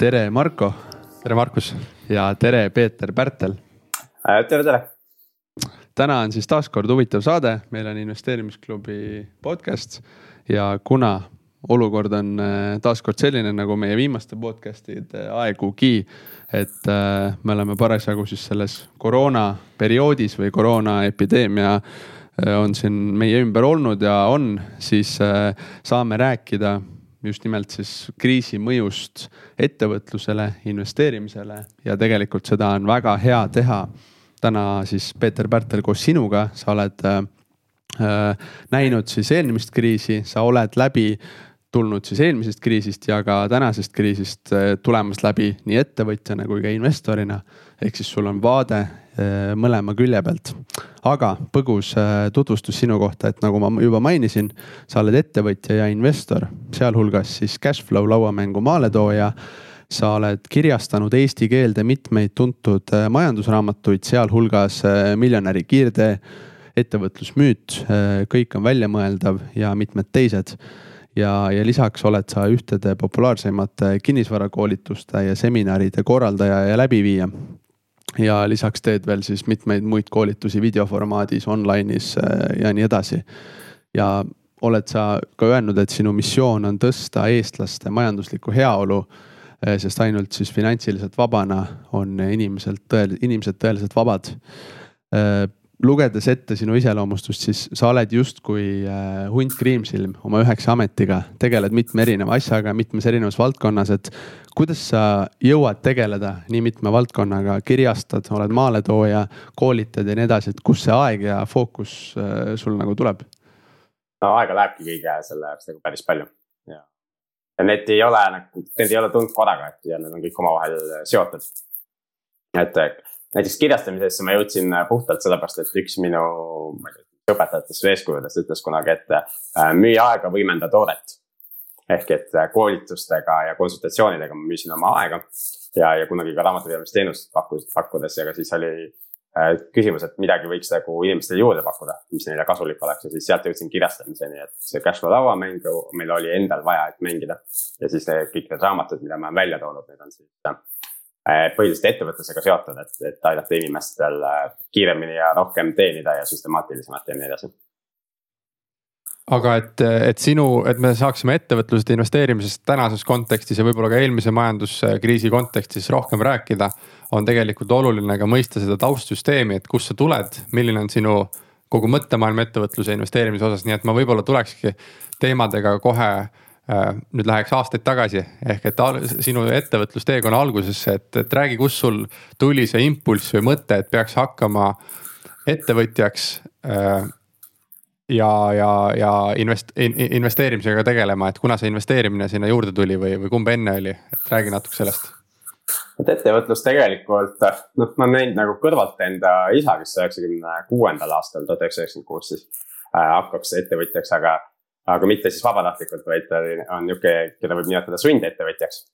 tere, Marko. tere, Markus. ja tere, Peeter Pärtel. Äh, tere, tere. täna on siis taas kord huvitav saade, meil on investeerimisklubi podcast ja kuna olukord on äh, taaskord selline nagu meie viimaste podcast'ide aegugi. et äh, me oleme parasjagu siis selles koroona perioodis või koroonaepideemia on siin meie ümber olnud ja on, siis saame rääkida just nimelt siis kriisi mõjust ettevõtlusele, investeerimisele ja tegelikult seda on väga hea teha. täna siis Peeter Pärtel koos sinuga, sa oled äh, näinud siis eelmist kriisi, sa oled läbi tulnud siis eelmisest kriisist ja ka tänasest kriisist äh, tulemas läbi nii ettevõtjana kui ka investorina. ehk siis sul on vaade äh, mõlema külje pealt. aga põgus äh, tutvustus sinu kohta, et nagu ma juba mainisin, sa oled ettevõtja ja investor, sealhulgas siis Cashflow lauamängu maaletooja sa oled kirjastanud eesti keelde mitmeid tuntud majandusraamatuid, sealhulgas Miljonäri kiirtee, ettevõtlusmüüt, kõik on väljamõeldav ja mitmed teised ja, ja lisaks oled sa ühtede populaarsemate kinnisvarakoolituste ja seminaride korraldaja ja läbiviija. Ja lisaks teed veel siis mitmeid muid koolitusi videoformaadis, online'is äh, ja nii edasi. ja oled sa ka öelnud, et sinu missioon on tõsta eestlaste majanduslikku heaolu äh, sest ainult siis finantsiliselt vabana on inimeselt tõel-, inimesed tõeliselt vabad äh, lugedes ette sinu iseloomustust, siis sa oled justkui äh, hunt kriimsilm oma üheksa ametiga, tegeled mitme erineva asjaga mitmes erinevas valdkonnas, et kuidas sa jõuad tegeleda nii mitme valdkonnaga, kirjastad, oled maaletooja, koolitad ja nii edasi, et kust see aeg ja fookus äh, sul nagu tuleb? no aega lähebki kõige selle jaoks nagu päris palju ja, ja need ei ole nagu, need ei ole tundkorraga, et ja need on kõik omavahel seotud. et näiteks kirjastamisesse ma jõudsin äh, puhtalt sellepärast, et üks minu, ma ei tea, õpetajatest või eeskujudest ütles kunagi, et äh, müü aega, võimenda toodet. ehk et äh, koolitustega ja konsultatsioonidega ma müüsin oma aega ja, ja kunagi ka raamatupidamisteenust pakkus, pakkudes ja ka siis oli küsimus, et midagi võiks nagu inimestele juurde pakkuda, mis neile kasulik oleks ja siis sealt jõudsin kirjastamiseni, et see cashflow lauamängu meil oli endal vaja, et mängida. ja siis kõik need raamatud, mida ma olen välja toonud, need on siis põhiliselt ettevõtlusega seotud, et, et aidata inimestel äh, kiiremini ja rohkem teenida ja süstemaatilisemalt ja nii edasi aga et, et sinu, et me saaksime ettevõtlusest investeerimisest tänases kontekstis ja võib-olla ka eelmise majanduskriisi kontekstis rohkem rääkida. on tegelikult oluline ka mõista seda taustsüsteemi, et kust sa tuled, milline on sinu kogu mõttemaailm ettevõtluse investeerimise osas, nii et ma võib-olla tulekski teemadega kohe nüüd läheks aastaid tagasi ehk et sinu ettevõtlusteekonna algusesse, et, et räägi, kust sul tuli see impulss või mõte, et peaks hakkama ettevõtjaks äh, ja, ja, ja invest-, investeerimisega tegelema, et kuna see investeerimine sinna juurde tuli või, või kumb enne oli, et räägi natuke sellest. et ettevõtlus tegelikult, noh, ma olen näinud nagu kõrvalt enda isa, kes üheksakümne kuuendal aastal, tuhat üheksasada üheksakümmend kuus siis äh, hakkas ettevõtjaks, aga aga mitte siis vabatahtlikult, vaid ta on nihuke, keda võib nimetada sundettevõtjaks.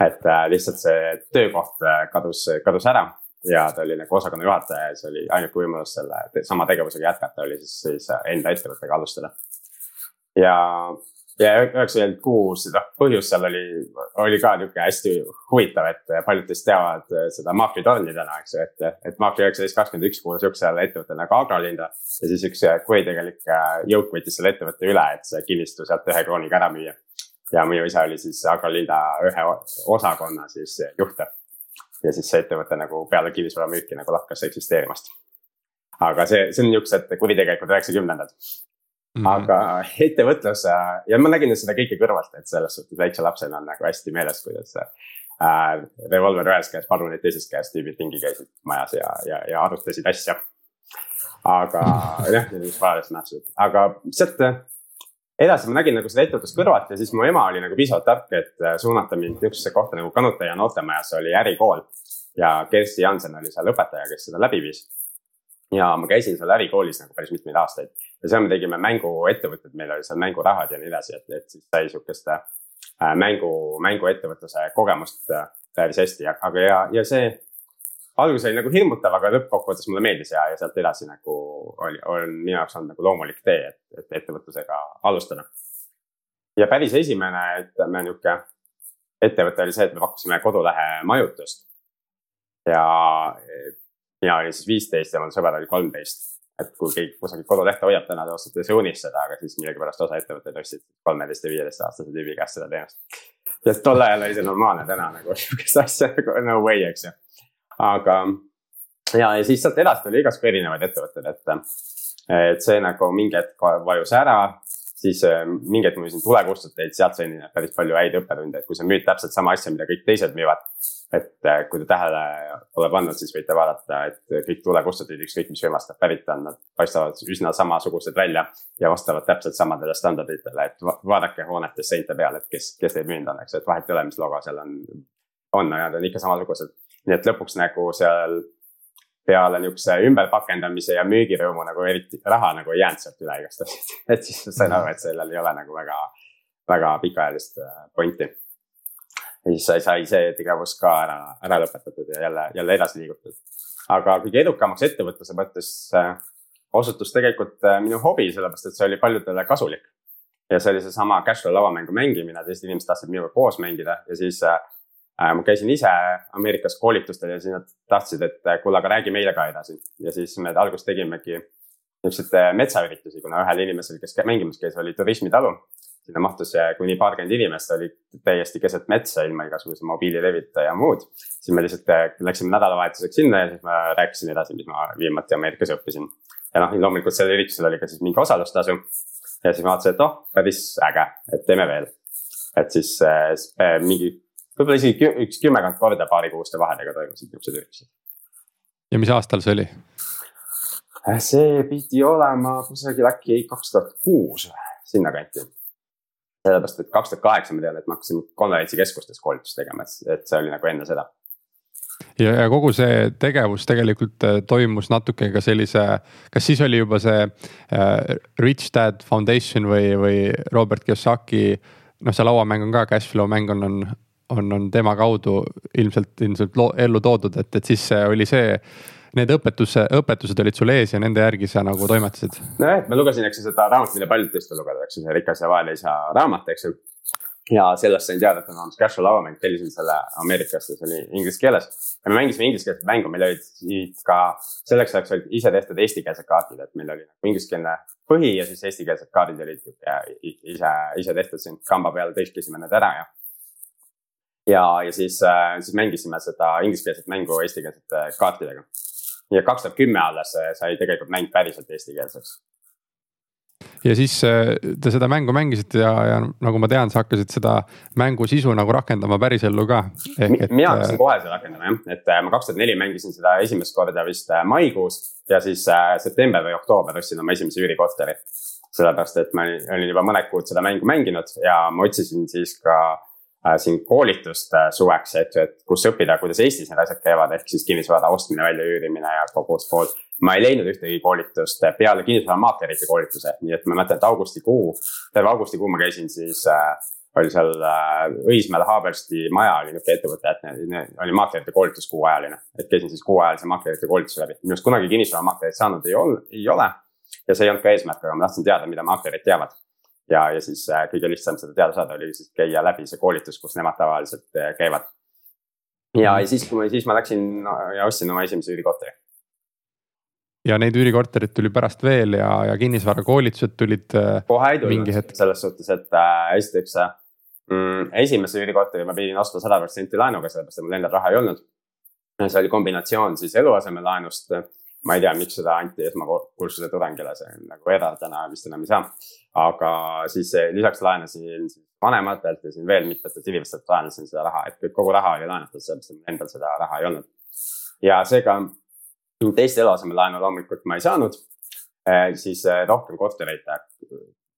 et äh, lihtsalt see töökoht äh, kadus, kadus ära ja ta oli nagu osakonna juhataja ja see oli ainuke võimalus selle sama tegevusega jätkata, oli siis, siis enda ettevõttega alustada. ja ja üheksakümmend kuus, noh põhjus seal oli, oli ka nihuke hästi huvitav, et paljud teist teavad seda maakritorni täna, eks ju, et, et maakri üheksateist kakskümmend üks kuulus sihukesele ettevõttele nagu Agrolinda. ja siis üks kuritegelik jõuk võttis selle ettevõtte üle, et see kinnistu sealt ühe krooniga ära müüa. ja minu isa oli siis Agrolinda ühe osakonna siis juht. ja siis see ettevõte nagu peale kinnisvaramüüki nagu lakkas eksisteerimast. aga see, see on niuksed kuritegelikud üheksakümnendad Mm -hmm. aga ettevõtlus ja ma nägin seda kõike kõrvalt, et selles suhtes väikse lapsena on nagu hästi meeles, kuidas äh, revolver ühes käes, padrunid teises käes, tüübid ringi käisid majas ja, ja, ja arutasid asja. aga jah, on parajasti nähtused, aga sealt edasi ma nägin nagu seda ettevõtlust kõrvalt ja siis mu ema oli nagu piisavalt tark, et äh, suunata mind niisugusesse kohta nagu Kanutaja noortemajas oli ärikool. ja Kersti Jansen oli seal õpetaja, kes seda läbi viis ja ma käisin seal ärikoolis nagu päris mitmeid aastaid ja seal me tegime mänguettevõtted, meil oli seal mängurahad ja nii edasi, et, et siis sai sihukest äh, mängu, mänguettevõtluse kogemust äh, päris hästi, aga ja, ja see algus oli nagu hirmutav, aga lõppkokkuvõttes mulle meeldis ja, ja sealt edasi nagu oli, on minu jaoks olnud nagu loomulik tee, et, et ettevõtlusega alustada. ja päris esimene, ütleme nihuke ettevõte oli see, et me pakkusime kodulehe majutust. ja mina olin siis viisteist ja mul sõber oli kolmteist. et kui keegi kusagil kodulehte hoiab täna, te ostate see unistada, aga siis millegipärast osa ettevõtteid ostsid kolmeteist ja viieteist aastase tüübi käest seda teenust. ja tol ajal oli see normaalne, täna nagu sihukest asja nagu no way, eks ju. aga ja, ja siis sealt edasi tuli igasugu erinevaid ettevõtteid, et, et see nagu mingi hetk vajus ära siis äh, mingi hetk ma müüsin tulekustuteid, sealt sain päris palju häid õppetunde, et kui sa müüd täpselt sama asja, mida kõik teised müüvad. et äh, kui te tähele pole pannud, siis võite vaadata, et kõik tulekustutid, ükskõik mis firmast nad pärit on, nad paistavad üsna samasugused välja. ja vastavad täpselt samadele standarditele, et vaadake hoonetes seinte peal, et kes, kes teid müünud on, eks, et vahet ei ole, mis logo seal on. on, nad on ikka samasugused, nii et lõpuks nagu seal peale niukse ümberpakendamise ja müügirõõmu nagu eriti raha nagu ei jäänud sealt üle igastahes. et siis sain aru, et sellel ei ole nagu väga, väga pikaajalist äh, pointi. ja siis sai, sai see tegevus ka ära, ära lõpetatud ja jälle, jälle edasi liigutud. aga kõige edukamaks ettevõtluse mõttes äh, osutus tegelikult äh, minu hobi, sellepärast et see oli paljudele kasulik. ja see oli seesama casual lauamängu mängimine, teised inimesed tahtsid minuga koos mängida ja siis Äh, ma käisin ise Ameerikas koolitustel ja siis nad tahtsid, et äh, kuule, aga räägi meile ka edasi. ja siis me alguses tegimegi niisuguseid äh, metsaüritusi, kuna ühel inimesel, kes mängimas käis, oli turismitalu. sinna mahtus kuni paarkümmend inimest, oli täiesti keset metsa ilma igasuguse mobiililevita ja muud. siis me lihtsalt läksime nädalavahetuseks sinna ja siis ma rääkisin edasi, mis ma viimati Ameerikas õppisin. ja noh, loomulikult sellel üritusel oli ka siis mingi osalustasu. ja siis ma vaatasin, et oh, päris äge, et teeme veel. et siis äh, mingi võib-olla isegi üks kümmekond korda paarikuuste vahedega toimusid niisugused üritused. ja mis aastal see oli? See pidi olema kusagil äkki kaks tuhat kuus, sinnakanti. sellepärast, et kaks tuhat kaheksa ma tean, et me hakkasime konverentsikeskustes koolitust tegema, et see oli nagu enne seda ja, ja kogu see tegevus tegelikult äh, toimus natuke ka sellise, kas siis oli juba see äh, Rich Dad Foundation või, või Robert Kiyosaki. noh, see lauamäng on ka cashflow mäng on, on on, on tema kaudu ilmselt, ilmselt ellu toodud, et, et siis oli see. Need õpetuse, õpetused olid sul ees ja nende järgi sa nagu toimetasid? nojah, et ma lugesin, eks ju seda raamatut, mille paljud teist on lugenud, eks ju, see Rikas ja vaeleisa raamat, eks ju ja sellest sain teada, et on olemas Casual lauamäng, tellisin selle Ameerikast ja see oli inglise keeles. ja me mängisime ingliskeelset mängu, meil olid ka selleks ajaks olid ise tehtud eestikeelsed kaardid, et meil oli ingliskeelne põhi ja siis eestikeelsed kaardid olid ise, ise tehtud siin kamba peal, tõlkisime need ära ja ja, ja siis, äh, siis mängisime seda ingliskeelset mängu eestikeelsete kaartidega. ja kaks tuhat kümme alles äh, sai tegelikult mäng päriselt eestikeelseks. ja siis äh, te seda mängu mängisite ja, ja nagu ma tean, sa hakkasid seda mängu sisu nagu rakendama pärisellu ka. Et... mina hakkasin kohe seda rakendama jah, et ma kaks tuhat neli mängisin seda esimest korda vist maikuus ja siis september või oktoober ostsin oma esimese üürikorteri. sellepärast, et ma olin juba mõned kuud seda mängu mänginud ja ma otsisin siis ka äh, siin koolitust äh, suveks, et, et kus õppida, kuidas Eestis need asjad käivad, ehk siis kinnisvara ostmine, väljaüürimine ja kogu see pool. ma ei leidnud ühtegi koolitust peale kinnisvaramaaklerite koolituse, nii et ma mõtlen, et augustikuu, terve augustikuu ma käisin siis äh, oli seal äh, Õismäel Haabersti maja oli niisugune ettevõte, et oli maaklerite koolitus kuuajaline. et käisin siis kuuajalise maaklerite koolituse läbi, minust kunagi kinnisvaramaaklerit saanud ei olnud, ei ole. ja see ei olnud ka eesmärk, aga ma tahtsin teada, mida maaklerid teavad ja, ja siis äh, kõige lihtsam seda teada saada oli siis käia läbi see koolitus, kus nemad tavaliselt äh, käivad. ja, ja siis, siis ma läksin ja ostsin oma esimese üürikorteri. ja neid üürikorterid tuli pärast veel ja, ja kinnisvarakoolitused tulid. Äh, kohe ei tulnud selles suhtes, et äh, esiteks mm, esimese üürikorteri ma pidin ostma sada protsenti laenuga, sellepärast et mul endal raha ei olnud. see oli kombinatsioon siis eluasemelaenust ma ei tea, miks seda anti esmakursuse tudengile, see on nagu eraldana vist enam ei saa. aga siis lisaks laenasin vanematelt ja siin veel mitmetelt inimestelt laenasin seda raha, et kogu raha oli laenatud, sellepärast et endal seda raha ei olnud. ja seega teist eluasemelaenu loomulikult ma ei saanud. Eh, siis eh, rohkem kortereid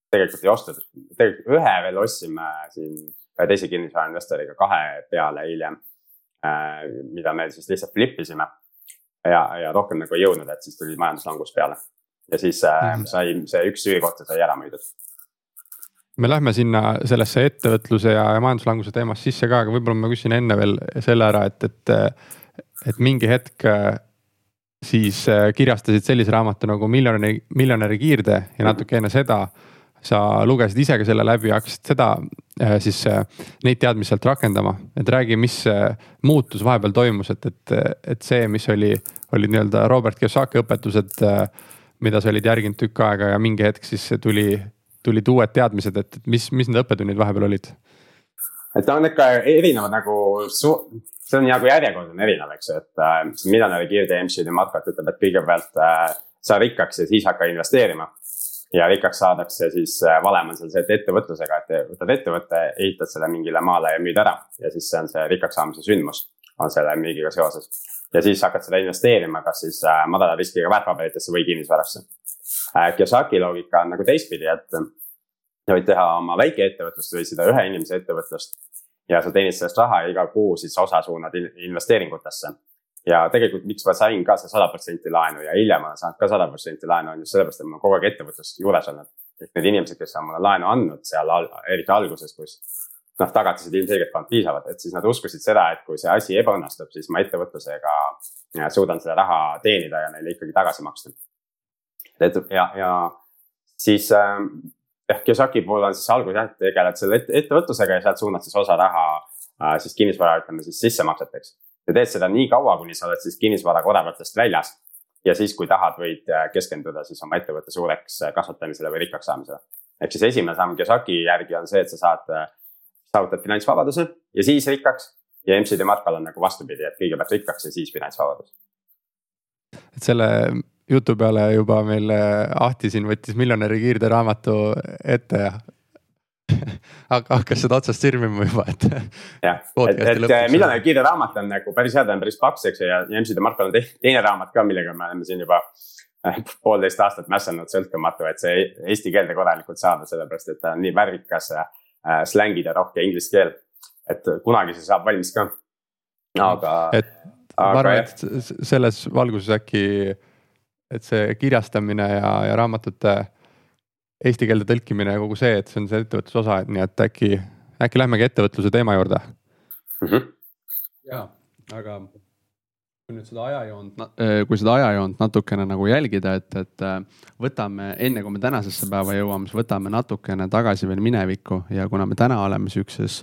tegelikult ei ostnud, tegelikult ühe veel ostsime siin ühe teise kinnisvarainvestoriga kahe peale hiljem. Eh, mida me siis lihtsalt flip isime ja, ja rohkem nagu ei jõudnud, et siis tuli majanduslangus peale. ja siis äh, sai see üks üürikorter sai ära müüdud. me lähme sinna sellesse ettevõtluse ja, ja majanduslanguse teemasse sisse ka, aga võib-olla ma küsin enne veel selle ära, et, et, et mingi hetk äh, siis äh, kirjastasid sellise raamatu nagu Miljonäri, miljonäri kiirtee ja natuke enne seda sa lugesid ise ka selle läbi, hakkasid seda äh, siis neid teadmisi sealt rakendama, et räägi, mis muutus vahepeal toimus, et, et, et see, mis oli, olid nii-öelda Robert Kiyosaki õpetused, mida sa olid järginud tükk aega ja mingi hetk siis tuli, tulid uued teadmised, et mis, mis need õppetunnid vahepeal olid? et ta on ikka erinevad nagu see on nagu järjekord on erinev, eks ju, et äh, miljonäri kiirtee MC-de matkalt ütleb, et kõigepealt äh, saa rikkaks ja siis hakka investeerima. ja rikkaks saadakse siis äh, valem on seal see, et ettevõtlusega, et võtad ettevõtte, ehitad selle mingile maale ja müüd ära ja siis see on see rikkaks saamise sündmus, on selle müügiga seoses. Ja siis hakkad seda investeerima, kas siis äh, madala riskiga väärtpaberitesse või kinnisvarasse äh,. Kiyosaki loogika on nagu teistpidi, et sa võid teha oma väikeettevõtlust või seda ühe inimese ettevõtlust ja sa teenid sellest raha ja iga kuu siis osa suunad investeeringutesse. ja tegelikult, miks ma sain ka see sada protsenti laenu ja hiljem olen saanud ka sada protsenti laenu, on just sellepärast, et ma kogu aeg ettevõtluses juures olnud. et need inimesed, kes on mulle laenu andnud seal, eriti alguses, kus noh, tagatised ilmselgelt polnud piisavad, et siis nad uskusid seda, et kui see asi ebaõnnestub, siis ma ettevõtlusega suudan selle raha teenida ja neile ikkagi tagasi maksta. et ja, ja siis äh, ehk Kiyosaki puhul on siis alguses jah, tegeled selle ette, ettevõtlusega ja sealt suunad siis osa raha äh, siis kinnisvara, ütleme siis sissemakseteks. ja teed seda nii kaua, kuni sa oled siis kinnisvaraga odavatest väljas. ja siis, kui tahad, võid äh, keskenduda siis oma ettevõtte suureks äh, kasvatamisele või rikkaks saamisele. ehk siis esimene samm Kiyosaki järgi on see, et sa saad, äh, saavutad finantsvabaduse ja siis rikkaks. ja MC-de matkal on nagu vastupidi, et kõigepealt rikkaks ja siis finantsvabadus. et selle jutu peale juba meil äh, Ahti siin võttis miljonäri kiirtee raamatu ette ja hakkas seda otsast sirvima juba, et. jah, et, et äh, miljonäri kiirtee raamat on nagu päris hea, ta on päris paks, eks ju, ja MC-de Markol on teine raamat ka, millega me oleme siin juba äh, poolteist aastat mässanud sõltumatu, et see eesti keelde korralikult saada, sellepärast et ta on nii värvikas äh, slängid ja rohke inglise keel. et kunagi see saab valmis ka. aga. et ma arvan, et selles valguses äkki et see kirjastamine ja, ja raamatute eesti keelde tõlkimine ja kogu see, et see on see ettevõtluse osa, et nii et äkki, äkki lähmegi ettevõtluse teema juurde mm. -hmm. ja, aga kui nüüd seda ajajoont, äh, kui seda ajajoont natukene nagu jälgida, et, et äh, võtame enne, kui me tänasesse päeva jõuame, siis võtame natukene tagasi veel minevikku ja kuna me täna oleme sihukeses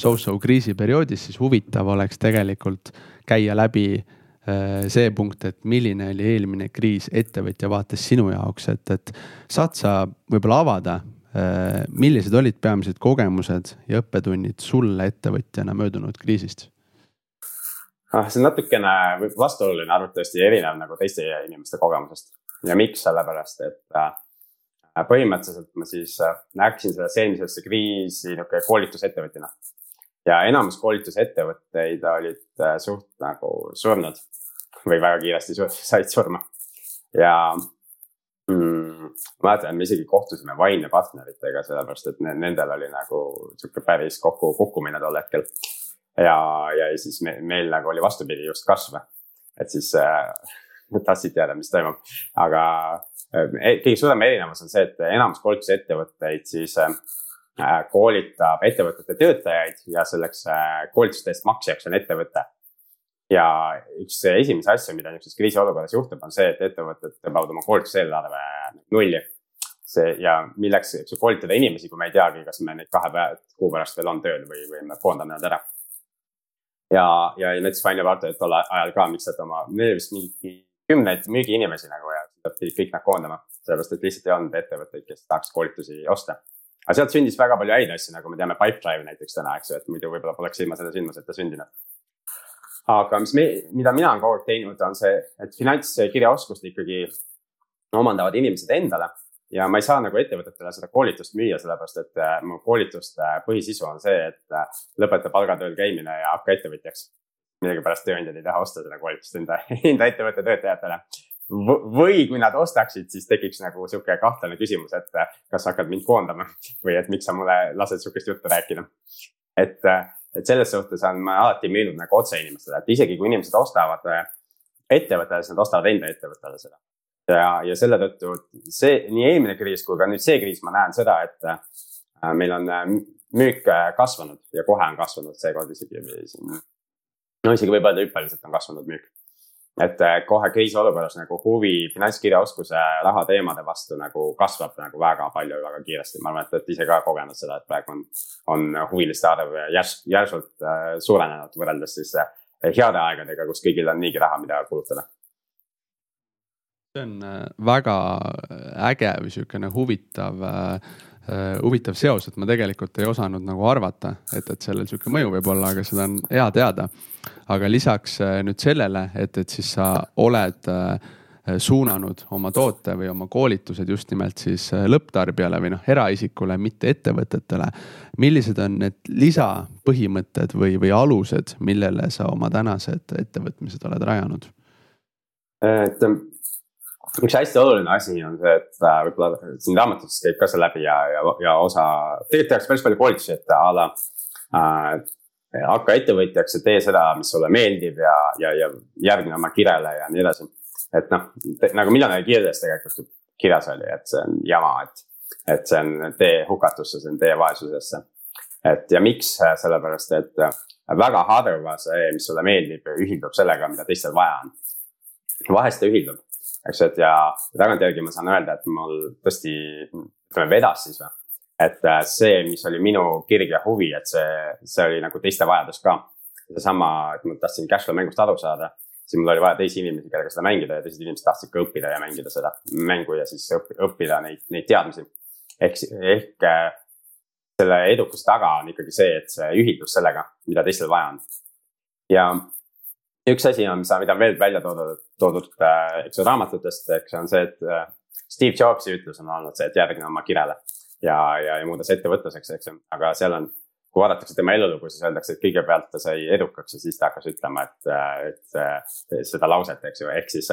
so-so kriisiperioodis, siis huvitav oleks tegelikult käia läbi Äh, see punkt, et milline oli eelmine kriis ettevõtja vaates sinu jaoks, et, et saad sa võib-olla avada, millised olid peamised kogemused ja õppetunnid sulle ettevõtjana möödunud kriisist? Ah, see on natukene vastuoluline arvatavasti erinev nagu teiste inimeste kogemusest ja miks, sellepärast et äh, põhimõtteliselt ma siis äh, läksin sellesse eelmisesse kriisi niisugune koolitusettevõtjana ja enamus koolitusettevõtteid olid äh, suht nagu surnud või väga kiiresti said surma. ja mm, mäletan, me isegi kohtusime Vaine partneritega, sellepärast et ne, nendel oli nagu sihuke päris kokku kukkumine tol hetkel. Ja, ja siis me, meil nagu oli vastupidi just kasv. et siis äh, tahtsid teada, mis toimub, aga äh, kõige suurem erinevus on see, et enamus koolitusettevõtteid siis äh, koolitab ettevõtete töötajaid ja selleks äh, koolituste eest maksjaks on ettevõte. ja üks esimesi asju, mida niisuguses kriisiolukorras juhtub, on see, et ettevõtted tõmbavad oma koolituseelarve nulli. see ja milleks koolitada inimesi, kui me ei teagi, kas me neid kahe päeva, kuu pärast veel on tööl või, või me koondame nad ära. Ja, ja näiteks Vaino Varto tol ajal ka, miks nad oma, neil vist mingi kümneid müügiinimesi nagu ja pidid kõik nad koondama, sellepärast et lihtsalt ei olnud ettevõtteid, kes tahaks koolitusi osta aga sealt sündis väga palju häid asju, nagu me teame, Pipedrive näiteks täna, eks ju, et muidu võib-olla poleks ilma selle sündmuseta sündinud. aga mis me, mida mina olen kogu aeg teinud, on see, et finantskirjaoskust ikkagi omandavad inimesed endale. Ja ma ei saa nagu ettevõtetele seda koolitust müüa, sellepärast et äh, mu koolituste põhisisu on see, et äh, lõpeta palgatööl käimine ja hakka ettevõtjaks millegipärast tööandjad ei taha osta seda koolitust enda, enda ettevõtte töötajatele või kui nad ostaksid, siis tekiks nagu sihuke kahtlane küsimus, et äh, kas sa hakkad mind koondama või et miks sa mulle lased sihukest juttu rääkida. et, et selles suhtes on ma alati müünud nagu otse inimestele, et isegi kui inimesed ostavad ettevõttele, siis nad ostavad enda ettevõttele seda. Ja, ja selle tõttu see nii eelmine kriis kui ka nüüd see kriis, ma näen seda, et meil on müük kasvanud ja kohe on kasvanud seekord isegi siin. no isegi võib öelda hüppeliselt on kasvanud müük et äh, kohe kriisiolukorras nagu huvi finantskirjaoskuse raha teemade vastu nagu kasvab nagu väga palju väga kiiresti. ma arvan, et olete ise ka kogenud seda, et praegu on, on huviliste arv järs-, järsult äh, suurenenud võrreldes siis äh, heade aegadega, kus kõigil on niigi raha, mida kulutada see on äh, väga äge või sihukene huvitav äh, Äh, huvitav seos, et ma tegelikult ei osanud nagu arvata, et, et sellel sihuke mõju võib olla, aga seda on hea teada. aga lisaks äh, nüüd sellele, et, et siis sa oled äh, suunanud oma toote või oma koolitused just nimelt siis lõpptarbijale või noh, eraisikule, mitte ettevõtetele. millised on need lisapõhimõtted või, või alused, millele sa oma tänased ettevõtmised oled rajanud? et üks hästi oluline asi on see, et äh, võib-olla siin raamatutes käib ka see läbi ja, ja, ja osa, tegelikult tehakse päris palju koolitusi, et a la äh,. hakka ettevõtjaks ja tee seda, mis sulle meeldib ja, ja, ja järgne oma kirele ja nii edasi. et noh, nagu miljonäri kirjades tegelikult kirjas oli, et see on jama, et, et see on tee hukatusse, see on tee vaesusesse. et ja miks, sellepärast et väga harva see, mis sulle meeldib, ühildub sellega, mida teistel vaja on. vahest ta ühildub eks ju, et ja tagantjärgi ma saan öelda, et mul tõesti, ütleme vedas siis või. et äh, see, mis oli minu kirg ja huvi, et see, see oli nagu teiste vajadus ka. seesama, et ma tahtsin Cashflow mängust aru saada, siis mul oli vaja teisi inimesi, kellega seda mängida ja teised inimesed tahtsid ka õppida ja mängida seda mängu ja siis õppida neid, neid teadmisi. ehk, ehk äh, selle edukuse taga on ikkagi see, et see ühildus sellega, mida teistel vaja on. ja üks asi on, mida on veel välja toodud, toodud, äh, eks ju raamatutest, eks on see, et äh, Steve Jobsi ütlus on olnud see, et järgne oma kirele. ja, ja, ja muudes ettevõtluseks, eks ju, aga seal on, kui vaadatakse tema elulugu, siis öeldakse, et kõigepealt ta sai edukaks ja siis ta hakkas ütlema, et, äh, et seda lauset, eks ju, ehk siis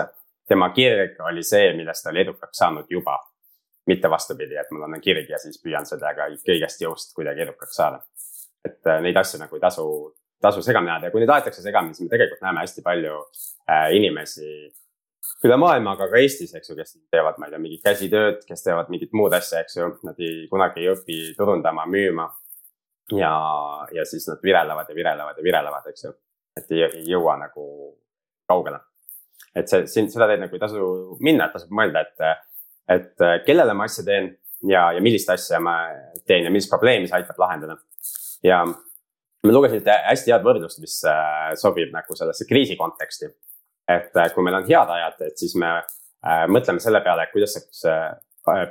tema kirg oli see, millest ta oli edukaks saanud juba. mitte vastupidi, et mul on kirg ja siis püüan sellega kõigest jõust kuidagi edukaks saada. et neid asju nagu ei tasu tasu segamini ajada ja kui neid aetakse segamini, siis me tegelikult näeme hästi palju äh, inimesi üle maailma, aga ka Eestis, eks ju, kes teevad, ma ei tea, mingit käsitööd, kes teevad mingit muud asja, eks ju, nad ei, kunagi ei õpi turundama, müüma. ja, ja siis nad virelevad ja virelevad ja virelevad, eks ju, et ei, ei jõua nagu kaugele. et see, siin seda teed nagu ei tasu minna, et tasub mõelda, et, et kellele ma asja teen ja, ja millist asja ma teen ja millist probleemi see aitab lahendada. ja ma lugesin hästi head võrdlust, mis äh, sobib nagu sellesse kriisi konteksti. et äh, kui meil on head ajad, et siis me äh, mõtleme selle peale, kuidas saaks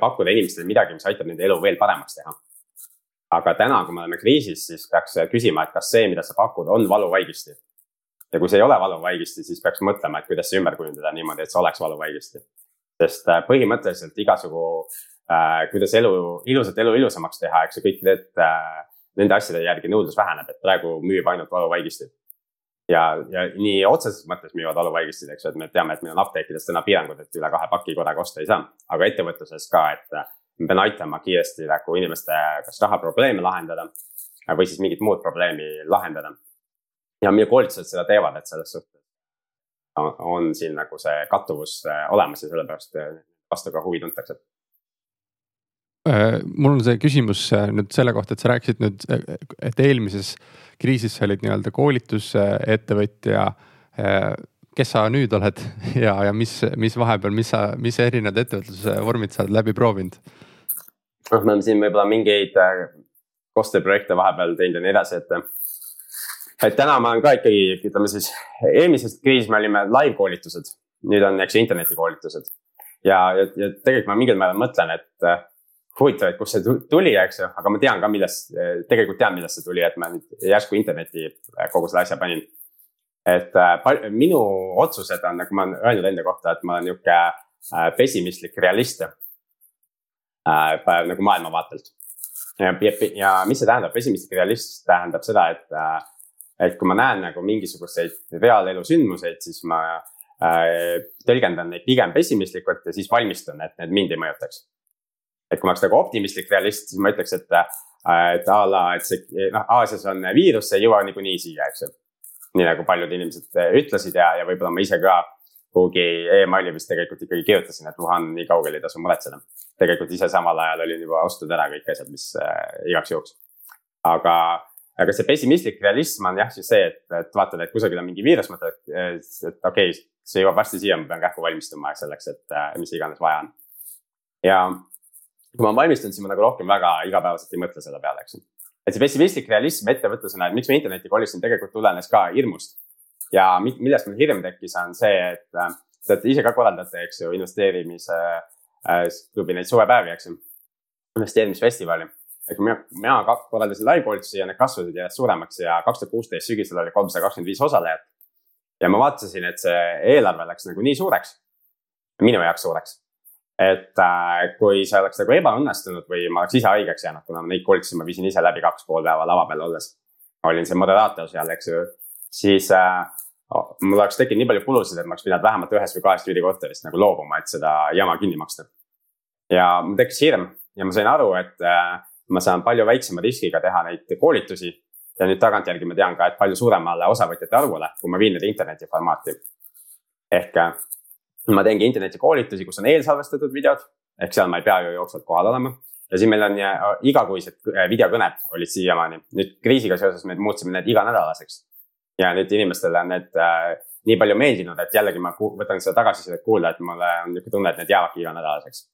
pakkuda inimestele midagi, mis aitab nende elu veel paremaks teha. aga täna, kui me oleme kriisis, siis peaks küsima, et kas see, mida sa pakud, on valuvaigisti. ja kui see ei ole valuvaigisti, siis peaks mõtlema, et kuidas see ümber kujundada niimoodi, et see oleks valuvaigisti. sest põhimõtteliselt igasugu kuidas elu, ilusat elu ilusamaks teha, eks ju, kõik need äh, nende asjade järgi nõudlus väheneb, et praegu müüb ainult valuvaigistid. ja, ja nii otseses mõttes müüvad valuvaigistid, eks ju, et me teame, et meil on apteekides täna piirangud, et üle kahe paki korraga osta ei saa, aga ettevõtluses ka, et ma pean aitama kiiresti nagu inimeste kas rahaprobleeme lahendada või siis mingit muud probleemi lahendada. ja meie koolitused seda teevad, et selles suhtes on, on siin nagu see kattuvus äh, olemas ja sellepärast äh, vastu ka huvi tuntakse Äh, mul on see küsimus äh, nüüd selle kohta, et sa rääkisid nüüd, et eelmises kriisis sa olid nii-öelda koolitusettevõtja. Äh, kes sa nüüd oled ja, ja mis, mis vahepeal, mis sa, mis erinevad ettevõtluse vormid sa oled läbi proovinud? noh, me oleme siin võib-olla mingeid koostööprojekte vahepeal teinud ja nii edasi, et. et täna ma olen ka ikkagi, ütleme siis eelmises kriisis me olime live koolitused, nüüd on, eks ju, internetikoolitused. ja, ja, ja tegelikult ma mingil määral mõtlen, et huvitav, et kust see tuli, eks ju, aga ma tean ka, millest, tegelikult tean, millest see tuli, et ma nüüd järsku interneti äh, kogu selle asja panin. et äh, minu otsused on, nagu ma olen öelnud enda kohta, et ma olen nihuke äh, pessimistlik realist äh,. nagu maailmavaatelt. Ja, ja, mis see tähendab, pessimistlik realist tähendab seda, et et kui ma näen nagu mingisuguseid reaalelu sündmuseid, siis ma äh, tõlgendan neid pigem pessimistlikult ja siis valmistun, et need mind ei mõjutaks et kui ma oleks nagu optimistlik realist, siis ma ütleks, et, äh, et a la, et see noh, Aasias on viirus, see ei jõua niikuinii siia, eks ju. nii nagu paljud inimesed äh, ütlesid ja, ja võib-olla ma ise ka kuhugi emaili vist tegelikult ikkagi kirjutasin, et Wuhan nii kaugel ei tasu muretseda. tegelikult ise samal ajal olin juba ostnud ära kõik asjad, mis äh, igaks juhuks. aga aga see pessimistlik realism on jah, siis see, et, et vaatad, et kusagil on mingi viirus, mõtled, et, et okei okay,, see jõuab varsti siia, ma pean kähku valmistuma selleks, et äh, mis iganes vaja on. ja kui ma valmistan, siis ma nagu rohkem väga igapäevaselt ei mõtle selle peale, eks ju. et see pessimistlik realism ettevõtlusena, et miks ma internetti kolisin, tegelikult tulenes ka hirmust. ja millest mul hirm tekkis, on see, et äh, te olete ise ka korraldate, eks ju, investeerimise äh, klubi neid suvepäevi, eks ju. investeerimisfestivali et mina, mina korraldasin live-koolitusi ja need kasvasid järjest suuremaks ja kaks tuhat kuusteist sügisel oli kolmsada kakskümmend viis osalejat. ja ma vaatasin, et see eelarve läks nagu nii suureks, minu jaoks suureks. Et äh, kui see oleks nagu ebaõnnestunud või ma oleks ise haigeks jäänud, kuna neid koolitusi ma viisin ise läbi kaks pool päeva lava peal olles. olin see moderaator seal, eks ju, siis äh, mul oleks tekkinud nii palju kulusid, et ma oleks pidanud vähemalt ühest või kahest üürikorterist nagu loobuma, et seda jama kinni maksta. ja mul tekkis hirm ja ma sain aru, et äh, ma saan palju väiksema riskiga teha neid koolitusi. ja nüüd tagantjärgi ma tean ka, et palju suuremale osavõtjate arvule, kui ma viin need interneti formaati. ehk äh, ma teengi internetikoolitusi, kus on eelsalvestatud videod, ehk seal ma ei pea ju jooksvalt kohal olema. ja siin meil on äh, igakuised äh, videokõned olid siiamaani, nüüd kriisiga seoses me muutsime need iganädalaseks. ja nüüd inimestele on need äh, nii palju meeldinud, et jällegi ma võtan seda tagasisidet kuulda, et mulle on niisugune tunne, et need jäävadki iganädalaseks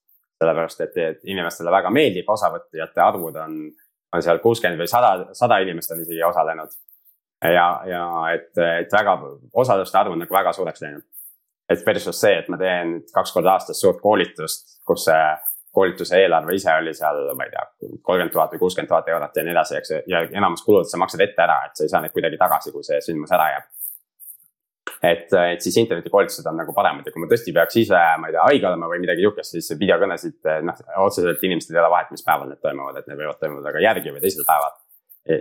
sellepärast et, et inimestele väga meeldib, osavõtjate arvud on, on seal kuuskümmend või sada, sada inimest on isegi osalenud. ja, ja et, et väga, osaluste arv on nagu väga suureks läinud. Et versus see, et ma teen kaks korda aastas suurt koolitust, kus see koolituse eelarve ise oli seal, ma ei tea, kolmkümmend tuhat või kuuskümmend tuhat eurot ja nii edasi, eks ja enamus kulud sa maksad ette ära, et sa ei saa neid kuidagi tagasi, kui see sündmus ära jääb et, et siis internetikoolitused on nagu paremad ja kui ma tõesti peaks ise, ma ei tea, haige olema või midagi sihukest, siis videokõnesid, noh, otseselt inimestel ei ole vahet, mis päeval need toimuvad, et need võivad toimuda ka järgi või teisel päeval.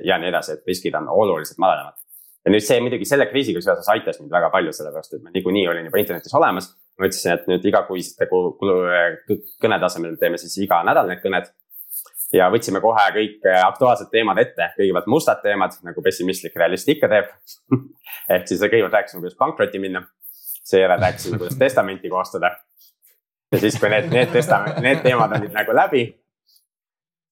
ja nii edasi, et riskid on oluliselt madalamad. Ja nüüd see muidugi selle kriisiga seoses aitas mind väga palju, sellepärast et ma niikuinii olin juba internetis olemas. ma ütlesin, et nüüd igakuisete kulu, kõnede asemel teeme siis iga nädal need kõned ja võtsime kohe kõik äh, aktuaalsed teemad ette, kõigepealt mustad teemad nagu pessimistlik realist ikka teeb ehk siis kõigepealt rääkisime, kuidas pankrotti minna. seejärel rääkisime, kuidas testamenti koostada. ja siis, kui need, need testament, need teemad olid nagu läbi.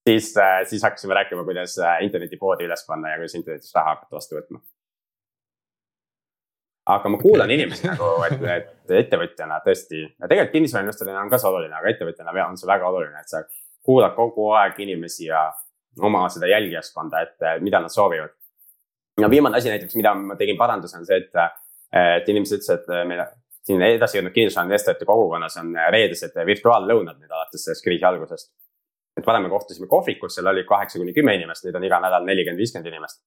siis, äh, siis hakkasime rääkima, kuidas äh, internetipoodi üles panna ja kuidas internetis raha hakata vastu võtma. Aga ma kuulan inimesi nagu, et, et ettevõtjana tõesti, tegelikult kinnisvarainvestorina on ka see oluline, aga ettevõtjana on see väga oluline, et sa kuulad kogu aeg inimesi ja oma seda jälgijaskonda, et mida nad soovivad. ja viimane asi näiteks, mida ma tegin paranduse, on see, et, et inimesed ütlesid, et meil siin edasi jõudnud kinnisvarainvestorite kogukonnas on reedesed virtuaallõunad nüüd alates sellest kriisi algusest. et varem me kohtusime kohvikus, seal oli kaheksa kuni kümme inimest, nüüd on iga nädal nelikümmend, viiskümmend inimest.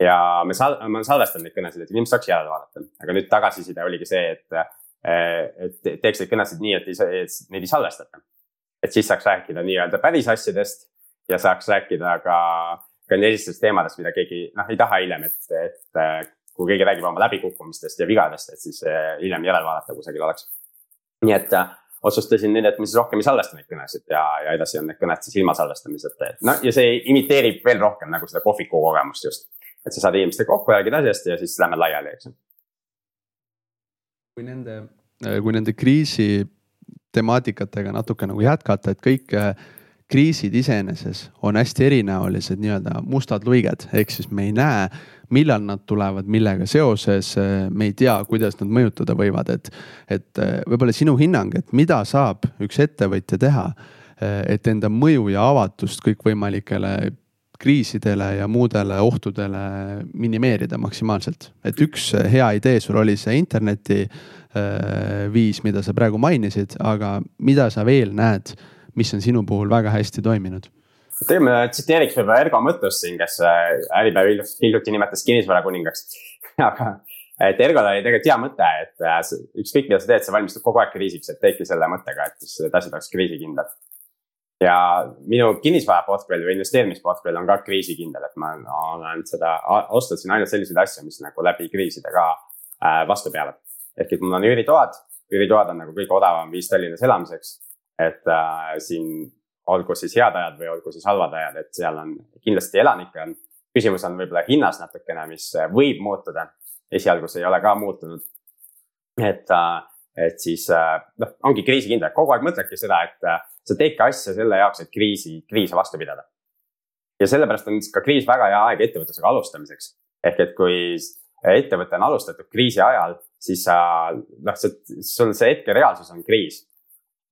Ja me sal-, ma olen salvestanud neid kõnesid, et inimesed saaks järele vaadata, aga nüüd tagasiside oligi see, et, et teeks neid kõnesid nii, et ei, neid ei salvestata et siis saaks rääkida nii-öelda päris asjadest ja saaks rääkida ka, ka sellistest teemadest, mida keegi noh, ei taha hiljem, et, et kui keegi räägib oma läbikukkumistest ja vigadest, et siis eh, hiljem järele vaadata kusagil oleks. nii et otsustasin nüüd, et ma siis rohkem ei salvesta neid kõnesid ja, ja edasi on need kõned siis ilma salvestamiseta, et noh, ja see imiteerib veel rohkem nagu seda kohviku kogemust just. Et sa saad inimestega kokku räägida asjast ja siis lähme laiali, eks ju. kui nende, kui nende kriisi temaatikatega natuke nagu jätkata, et kõik äh, kriisid iseeneses on hästi erinäolised nii-öelda mustad luiged, ehk siis me ei näe, millal nad tulevad, millega seoses, äh, me ei tea, kuidas nad mõjutada võivad, et. et äh, võib-olla sinu hinnang, et mida saab üks ettevõtja teha, et enda mõju ja avatust kõikvõimalikele kriisidele ja muudele ohtudele minimeerida maksimaalselt. et üks hea idee sul oli see interneti Äh, viis, mida sa praegu mainisid, aga mida sa veel näed, mis on sinu puhul väga hästi toiminud? tegelikult ma tsiteeriks võib-olla Ergo Mõttust siin, kes äh, Äripäev hiljuti nimetas kinnisvarakuningaks aga et Ergol oli tegelikult hea mõte, et äh, ükskõik mida sa teed, sa valmistud kogu aeg kriisiks, et teedki selle mõttega, et siis need asjad oleks kriisikindlad. Ja minu kinnisvaraportfell või investeerimisportfell on ka kriisikindel, et ma olen seda, ostnud siin ainult selliseid asju, mis nagu läbi kriiside ka vastu peavad ehk et mul on üüritoad, üüritoad on nagu kõige odavam viis Tallinnas elamiseks. et äh, siin olgu siis head ajad või olgu siis halvad ajad, et seal on kindlasti elanikke on. küsimus on võib-olla hinnas natukene, mis võib muutuda. esialgu see ei ole ka muutunud. et äh,, et siis äh, noh, ongi kriisikindel, kogu aeg mõtledki seda, et äh, sa teedki asja selle jaoks, et kriisi, kriise vastu pidada. ja sellepärast on ka kriis väga hea aeg ettevõtlusega alustamiseks. ehk et kui ettevõte on alustatud kriisi ajal, siis sa noh, sul see hetkereaalsus on kriis.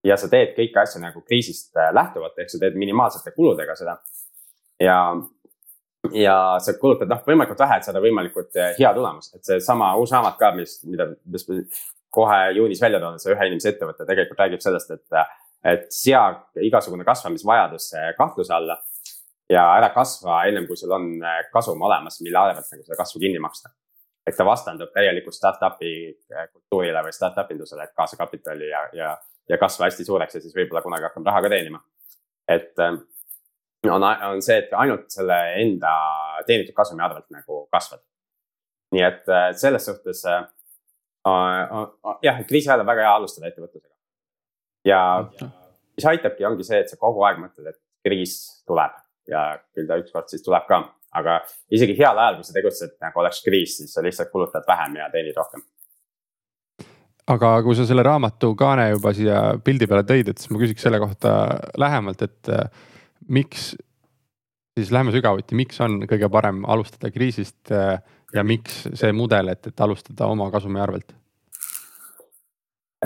ja sa teed kõiki asju nagu kriisist äh, lähtuvalt, ehk sa teed minimaalsete kuludega seda. ja, ja sa kulutad noh, võimalikult vähe, et saada võimalikult äh, hea tulemus, et seesama uus raamat ka, mis, mida, mis kohe juunis välja toodud, see ühe inimese ettevõte tegelikult räägib sellest, et, et sea igasugune kasvamisvajadus kahtluse alla ja ära kasva ennem kui sul on äh, kasum olemas, mille arvelt nagu seda kasvu kinni maksta. et ta vastandub täielikult startup'i äh, kultuurile või startup indusele, et kaasa kapitali ja, ja, ja kasva hästi suureks ja siis võib-olla kunagi hakkab raha ka teenima. et on, on see, et ainult selle enda teenitud kasumi arvelt nagu kasvad. nii et selles suhtes jah, kriisi ajal on väga hea alustada ettevõtlusega. Ja mis aitabki, ongi see, et sa kogu aeg mõtled, et kriis tuleb ja küll ta ükskord siis tuleb ka. aga isegi heal ajal, kui sa tegutsed nagu oleks kriis, siis sa lihtsalt kulutad vähem ja teenid rohkem aga kui sa selle raamatu kaane juba siia pildi peale tõid, et siis ma küsiks selle kohta lähemalt, et äh, miks, siis lähme sügavuti, miks on kõige parem alustada kriisist äh, ja miks see mudel, et, et alustada oma kasumi arvelt?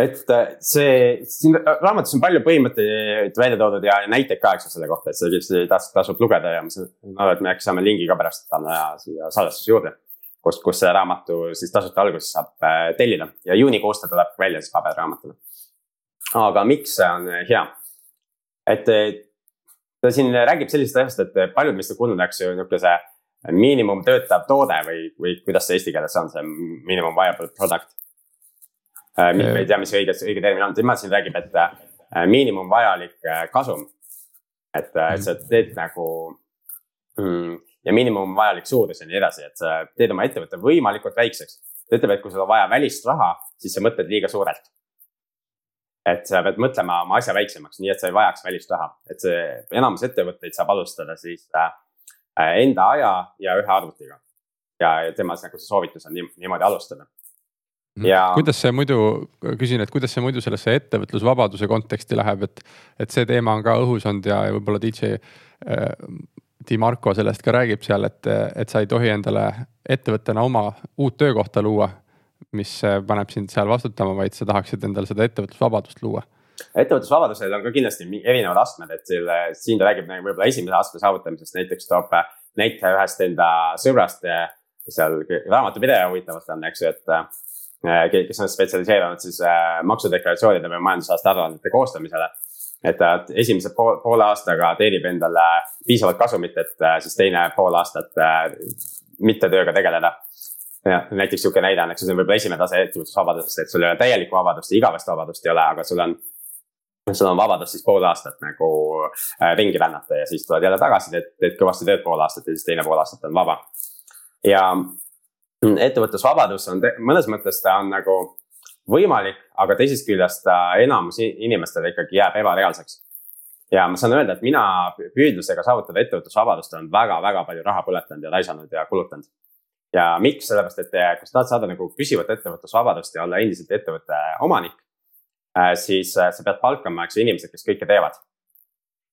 Et äh, see, siin raamatus on palju põhimõtteid välja toodud ja näiteid ka, eks ju, selle kohta, et seda kindlasti tasub, tasub lugeda ja ma saan aru, et me äkki saame lingi ka pärast panna siia salvestuse juurde. kus, kus selle raamatu siis tasuta alguses saab äh, tellida ja juunikuus ta tuleb välja siis paberraamatuna. aga miks see on äh, hea? et ta siin räägib sellisest asjast, et paljud meist on kuulnud, eks ju, niisuguse miinimumtöötav toode või, või kuidas see eesti keeles on, see minimum viable product ma ei tea, mis õige, õige termin on, tema siin räägib, et äh, miinimum vajalik äh, kasum. et, et sa teed nagu mm, ja miinimum vajalik suurus ja nii edasi, et sa teed oma ettevõtte võimalikult väikseks. ta ütleb, et kui sul on vaja välist raha, siis sa mõtled liiga suurelt. et sa pead mõtlema oma asja väiksemaks, nii et sa ei vajaks välist raha, et see enamus ettevõtteid saab alustada siis äh, enda aja ja ühe arvutiga. ja tema nagu see soovitus on niimoodi alustada. Ja. kuidas see muidu, küsin, et kuidas see muidu sellesse ettevõtlusvabaduse konteksti läheb, et, et see teema on ka õhus olnud ja, ja võib-olla DJ äh,. Di Marco sellest ka räägib seal, et, et sa ei tohi endale ettevõttena oma uut töökohta luua, mis paneb sind seal vastutama, vaid sa tahaksid endale seda ettevõtlusvabadust luua ettevõtlusvabadusel on ka kindlasti erinevad astmed, et selle, siin ta räägib nagu võib-olla esimese astme saavutamisest, näiteks toob näite ühest enda sõbrast. seal raamatupidaja huvitavalt on, eks ju, et Äh, kes on spetsialiseerunud siis äh, maksudeklaratsioonide või majandusaasta aruannete koostamisele. et ta esimese poole aastaga teenib endale piisavalt kasumit, et äh, siis teine pool aastat mitte tööga tegeleda. ja näiteks sihuke näide on, eks ju, see on võib-olla esimene tase ettevõtlusvabadusest, et sul ei ole täielikku vabadust ja igavest vabadust ei ole, aga sul on sul on vabadus siis pool aastat nagu äh, ringi rännata ja siis tuled jälle tagasi, teed, teed kõvasti tööd pool aastat ja siis teine pool aastat on vaba. ja ettevõtlusvabadus on mõnes mõttes ta on nagu võimalik, aga teisest küljest ta enamus inimestele ikkagi jääb ebareaalseks. ja ma saan öelda, et mina püüdlusega saavutada ettevõtlusvabadust olen väga-väga palju raha põletanud ja raisanud ja kulutanud. ja miks, sellepärast et kui sa tahad saada nagu püsivat ettevõtlusvabadust ja olla endiselt ettevõtte omanik, äh, siis äh, sa pead palkama, eks ju, inimesed, kes kõike teevad.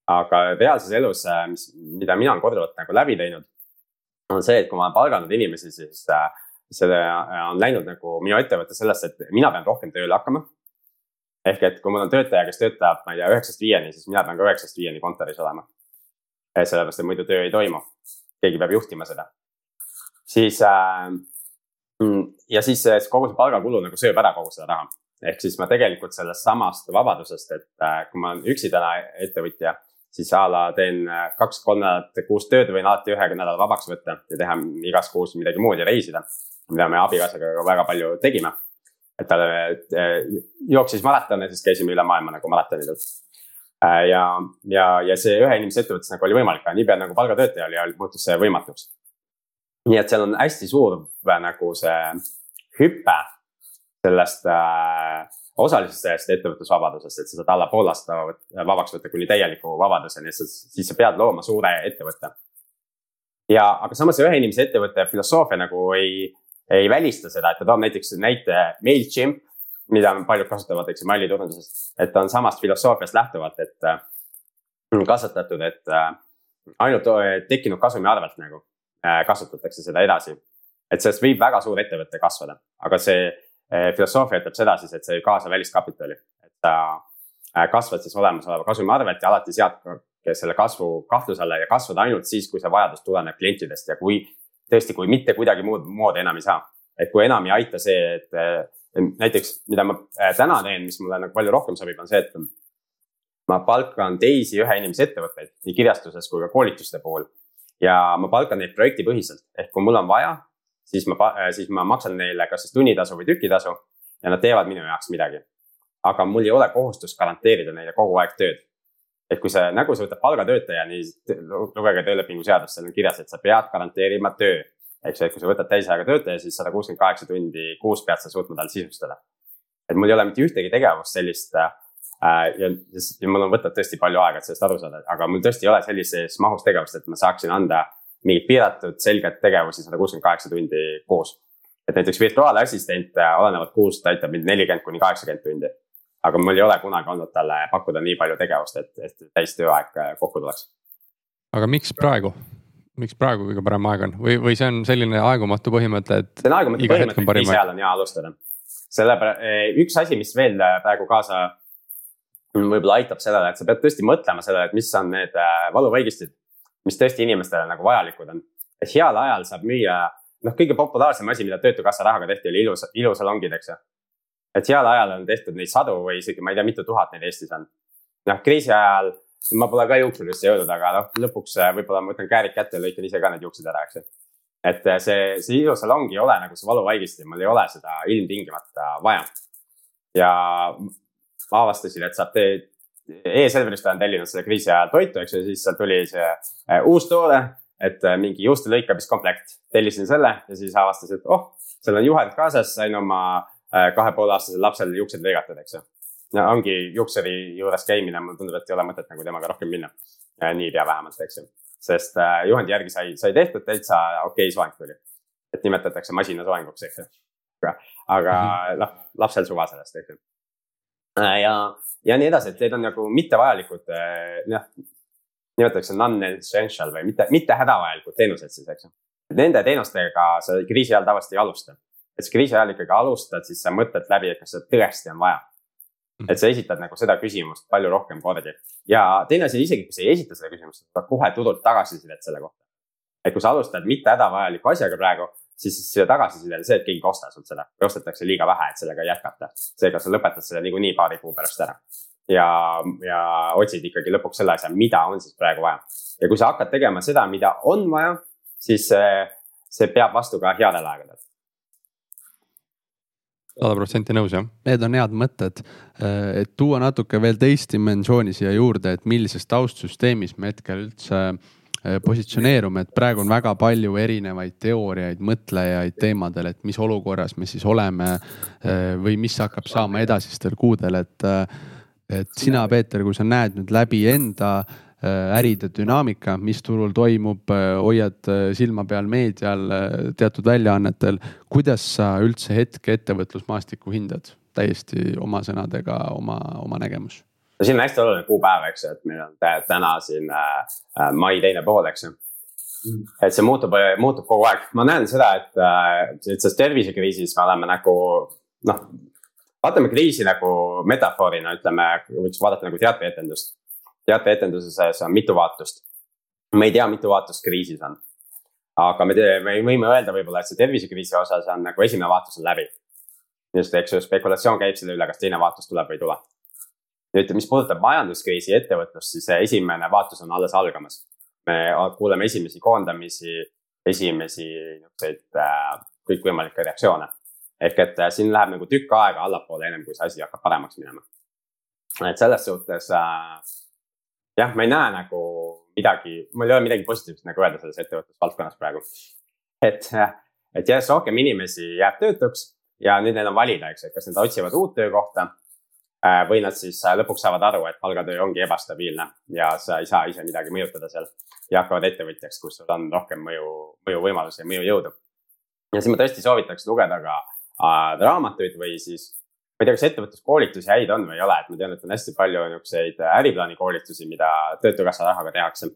aga reaalses elus, mis, mida mina olen korduvalt nagu läbi teinud on see, et kui ma olen palganud inimesi, siis äh, see äh, on läinud nagu minu ettevõte sellesse, et mina pean rohkem tööle hakkama. ehk et kui mul on töötaja, kes töötab, ma ei tea, üheksast viieni, siis mina pean ka üheksast viieni kontoris olema. sellepärast, et muidu töö ei toimu. keegi peab juhtima seda. siis äh, mm, ja siis kogu see palgakulu nagu sööb ära kogu seda raha. ehk siis ma tegelikult sellest samast vabadusest, et kui ma olen üksi täna ettevõtja siis a la teen äh, kaks-kolm nädalat kuus tööd, võin alati ühe nädala vabaks võtta ja teha igas kuus midagi muud ja reisida. mida me abikaasaga väga palju tegime. et ta äh, jooksis maratone, siis käisime üle maailma nagu maratonidel. Äh, ja, ja, ja see ühe inimese ettevõttes nagu oli võimalik, aga niipea nagu palgatöötaja oli, muutus see võimatuks. nii et seal on hästi suur nagu see hüpe sellest äh, osaliselt sellest ettevõtlusvabadusest, et sa saad alla pool aasta vabaks võtta kuni täieliku vabaduseni, siis sa pead looma suure ettevõtte. ja, aga samas ühe inimese ettevõtte filosoofia nagu ei, ei välista seda, et ta toob näiteks näite MailChimp, mida paljud kasutavad, eks ju, mailiturunduses. et ta on samast filosoofiast lähtuvalt, et äh, kasvatatud, et äh, ainult äh, tekkinud kasumi arvelt nagu äh, kasutatakse seda edasi. et sellest võib väga suur ettevõte kasvada, aga see filosoofia ütleb seda siis, et see ei kaasa väliskapitali. et sa kasvad siis olemasoleva kasumi arvelt ja alati sead selle kasvu kahtluse alla ja kasvad ainult siis, kui see vajadus tuleneb klientidest ja kui tõesti, kui mitte kuidagi muud moodi enam ei saa. et kui enam ei aita see, et näiteks, mida ma täna teen, mis mulle nagu palju rohkem sobib, on see, et ma palkan teisi ühe inimese ettevõtteid nii kirjastuses kui ka koolituste puhul. ja ma palkan neid projektipõhiselt, ehk kui mul on vaja, siis ma, siis ma maksan neile kas siis tunnitasu või tükitasu ja nad teevad minu jaoks midagi. aga mul ei ole kohustust garanteerida neile kogu aeg tööd. et kui see, nagu sa võtad palgatöötaja, nii lugege töölepingu seadust, seal on kirjas, et sa pead garanteerima töö. eks ju, et kui sa võtad täisajaga töötaja, siis sada kuuskümmend kaheksa tundi kuus pead sa suutma tal sisustada. et mul ei ole mitte ühtegi tegevust sellist äh, Äh, ja, ja mul on võtnud tõesti palju aega, et sellest aru saada, aga mul tõesti ei ole sellises mahus tegevust, et ma saaksin anda mingit piiratud selget tegevusi sada kuuskümmend kaheksa tundi kuus. et näiteks virtuaalassistent äh, olenevalt kuust aitab mind nelikümmend kuni kaheksakümmend tundi. aga mul ei ole kunagi olnud talle pakkuda nii palju tegevust, et, et täis tööaeg äh, kokku tuleks. aga miks praegu? miks praegu kõige parem aeg on või, või see on selline aegumatu põhimõte, et. see on aegumatu põhimõte, et ajal on hea alustada. sellepärast, üks asi, mis veel praegu kaasa võib-olla aitab sellele, et sa pead tõesti mõtlema sellele, et mis on need äh, valuvaigistid, mis tõesti inimestele nagu vajalikud on. et heal ajal saab müüa, noh, kõige populaarsem asi, mida Töötukassa rahaga tehti, oli ilus, ilusalongid, eks ju. et heal ajal on tehtud neid sadu või isegi ma ei tea, mitu tuhat neid Eestis on. noh, kriisi ajal ma pole ka juuksurisse jõudnud, aga noh, lõpuks äh, võib-olla ma võtan käärid kätte ja lõikan ise ka need juuksed ära, eks ju. et äh, see, see ilusalong ei ole nagu see valuvaigisti, mul ei ole seda ilmtingimata vaja. ja ma avastasin, et saab tee, e-Selverist olen tellinud selle kriisi ajal toitu, eks ju, siis sealt tuli see äh, uus toode, et äh, mingi juuste lõikamiskomplekt. tellisin selle ja siis avastasin, et oh, seal on juhend kaasas, sain oma äh, kahe poole aastasel lapsel juuksed lõigatud, eks ju. no ongi juuksuri juures käimine, mulle tundub, et ei ole mõtet nagu temaga rohkem minna. niipea vähemalt, eks ju. sest juhendi järgi sai, sai tehtud täitsa okei okay, soeng tuli. et nimetatakse masina soenguks, eks ju. aga mhm. noh, lapsel suva sellest, eks ju ja, ja nii edasi, et need on nagu mittevajalikud, noh, nimetatakse non-essential või mitte, mitte hädavajalikud teenused siis, eks ju. Nende teenustega sa kriisi ajal tavaliselt ei alusta. et sa kriisi ajal ikkagi alustad, siis sa mõtled läbi, et kas seda tõesti on vaja. et sa esitad nagu seda küsimust palju rohkem kordi ja teine asi, isegi kui sa ei esita seda küsimust, sa saad kohe turult tagasisidet selle kohta. et kui sa alustad mitte hädavajaliku asjaga praegu, siis see tagasiside on see, et keegi ei osta sult seda või ostetakse liiga vähe, et sellega jätkata. seega sa lõpetad selle niikuinii paari kuu pärast ära. ja, ja otsid ikkagi lõpuks selle asja, mida on siis praegu vaja. ja kui sa hakkad tegema seda, mida on vaja, siis see, see peab vastu ka headel aegadel sada protsenti nõus jah. Need on head mõtted, et tuua natuke veel teist dimensiooni siia juurde, et millises taustsüsteemis me hetkel üldse äh, Äh, positsioneerume, et praegu on väga palju erinevaid teooriaid, mõtlejaid teemadel, et mis olukorras me siis oleme äh, või mis hakkab saama edasistel kuudel, et. Äh, et sina, Peeter, kui sa näed nüüd läbi enda äride dünaamika, mis turul toimub, hoiad silma peal meedial, teatud väljaannetel. kuidas sa üldse hetke ettevõtlusmaastikku hindad, täiesti oma sõnadega, oma, oma nägemus no siin on hästi oluline kuupäev, eks ju, et meil on täna siin äh, äh, mai teine pool, eks ju. Mm. et see muutub, muutub kogu aeg, ma näen seda, et äh, selles tervisekriisis me oleme nagu noh. vaatame kriisi nagu metafoorina, ütleme, võiks vaadata nagu teatrietendust. teatrietenduses on mitu vaatust. me ei tea, mitu vaatust kriisis on. aga me, me võime öelda võib-olla, et see tervisekriisi osas on nagu esimene vaatus on läbi. just, eks ju, spekulatsioon käib selle üle, kas teine vaatus tuleb või ei tule nüüd, mis puudutab majanduskriisi ja ettevõtlust, siis esimene vaatus on alles algamas. me kuuleme esimesi koondamisi, esimesi niisuguseid äh, kõikvõimalikke reaktsioone. ehk et äh, siin läheb nagu tükk aega allapoole, ennem kui see asi hakkab paremaks minema. et selles suhtes äh, jah, ma ei näe nagu midagi, mul ei ole midagi positiivset nagu öelda selles ettevõtlusvaldkonnas praegu. et, et järjest rohkem inimesi jääb töötuks ja nüüd neil on valida, eks ju, et kas nad otsivad uut töökohta Äh, või nad siis äh, lõpuks saavad aru, et palgatöö ongi ebastabiilne ja sa ei saa ise midagi mõjutada seal. ja hakkavad ettevõtjaks, kus sul on rohkem mõju, mõjuvõimalusi ja mõjujõudu. ja siis ma tõesti soovitaks lugeda ka äh, raamatuid või siis, ma ei tea, kas ettevõtluskoolitusi häid on või ei ole, et ma tean, et on hästi palju niisuguseid äriplaani koolitusi, mida Töötukassa rahaga tehakse.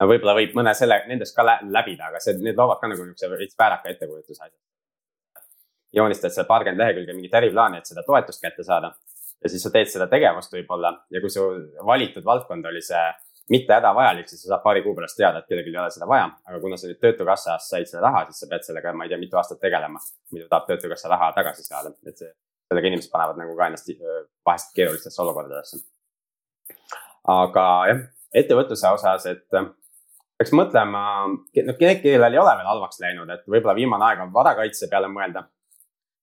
no võib-olla võib mõne selle, nendest ka läbida, aga see, need loovad ka nagu niisuguse veits vääraka ettekujutuse asja. joonistad seal paarkümmend lehekülge mingit äriplaani, et seda toetust kätte saada. Ja siis sa teed seda tegevust võib-olla ja kui su valitud valdkond oli see mitte hädavajalik, siis sa saad paari kuu pärast teada, et kellelgi ei ole seda vaja. aga kuna sa nüüd Töötukassast said selle raha, siis sa pead sellega, ma ei tea, mitu aastat tegelema. muidu tahab Töötukassa raha tagasi saada, et see, sellega inimesed panevad nagu ka ennast vahest keerulistesse olukordadesse. aga jah, ettevõtluse osas, et peaks mõtlema, noh, kellel ei ole veel halvaks läinud, et võib-olla viimane aeg on varakaitse peale mõelda.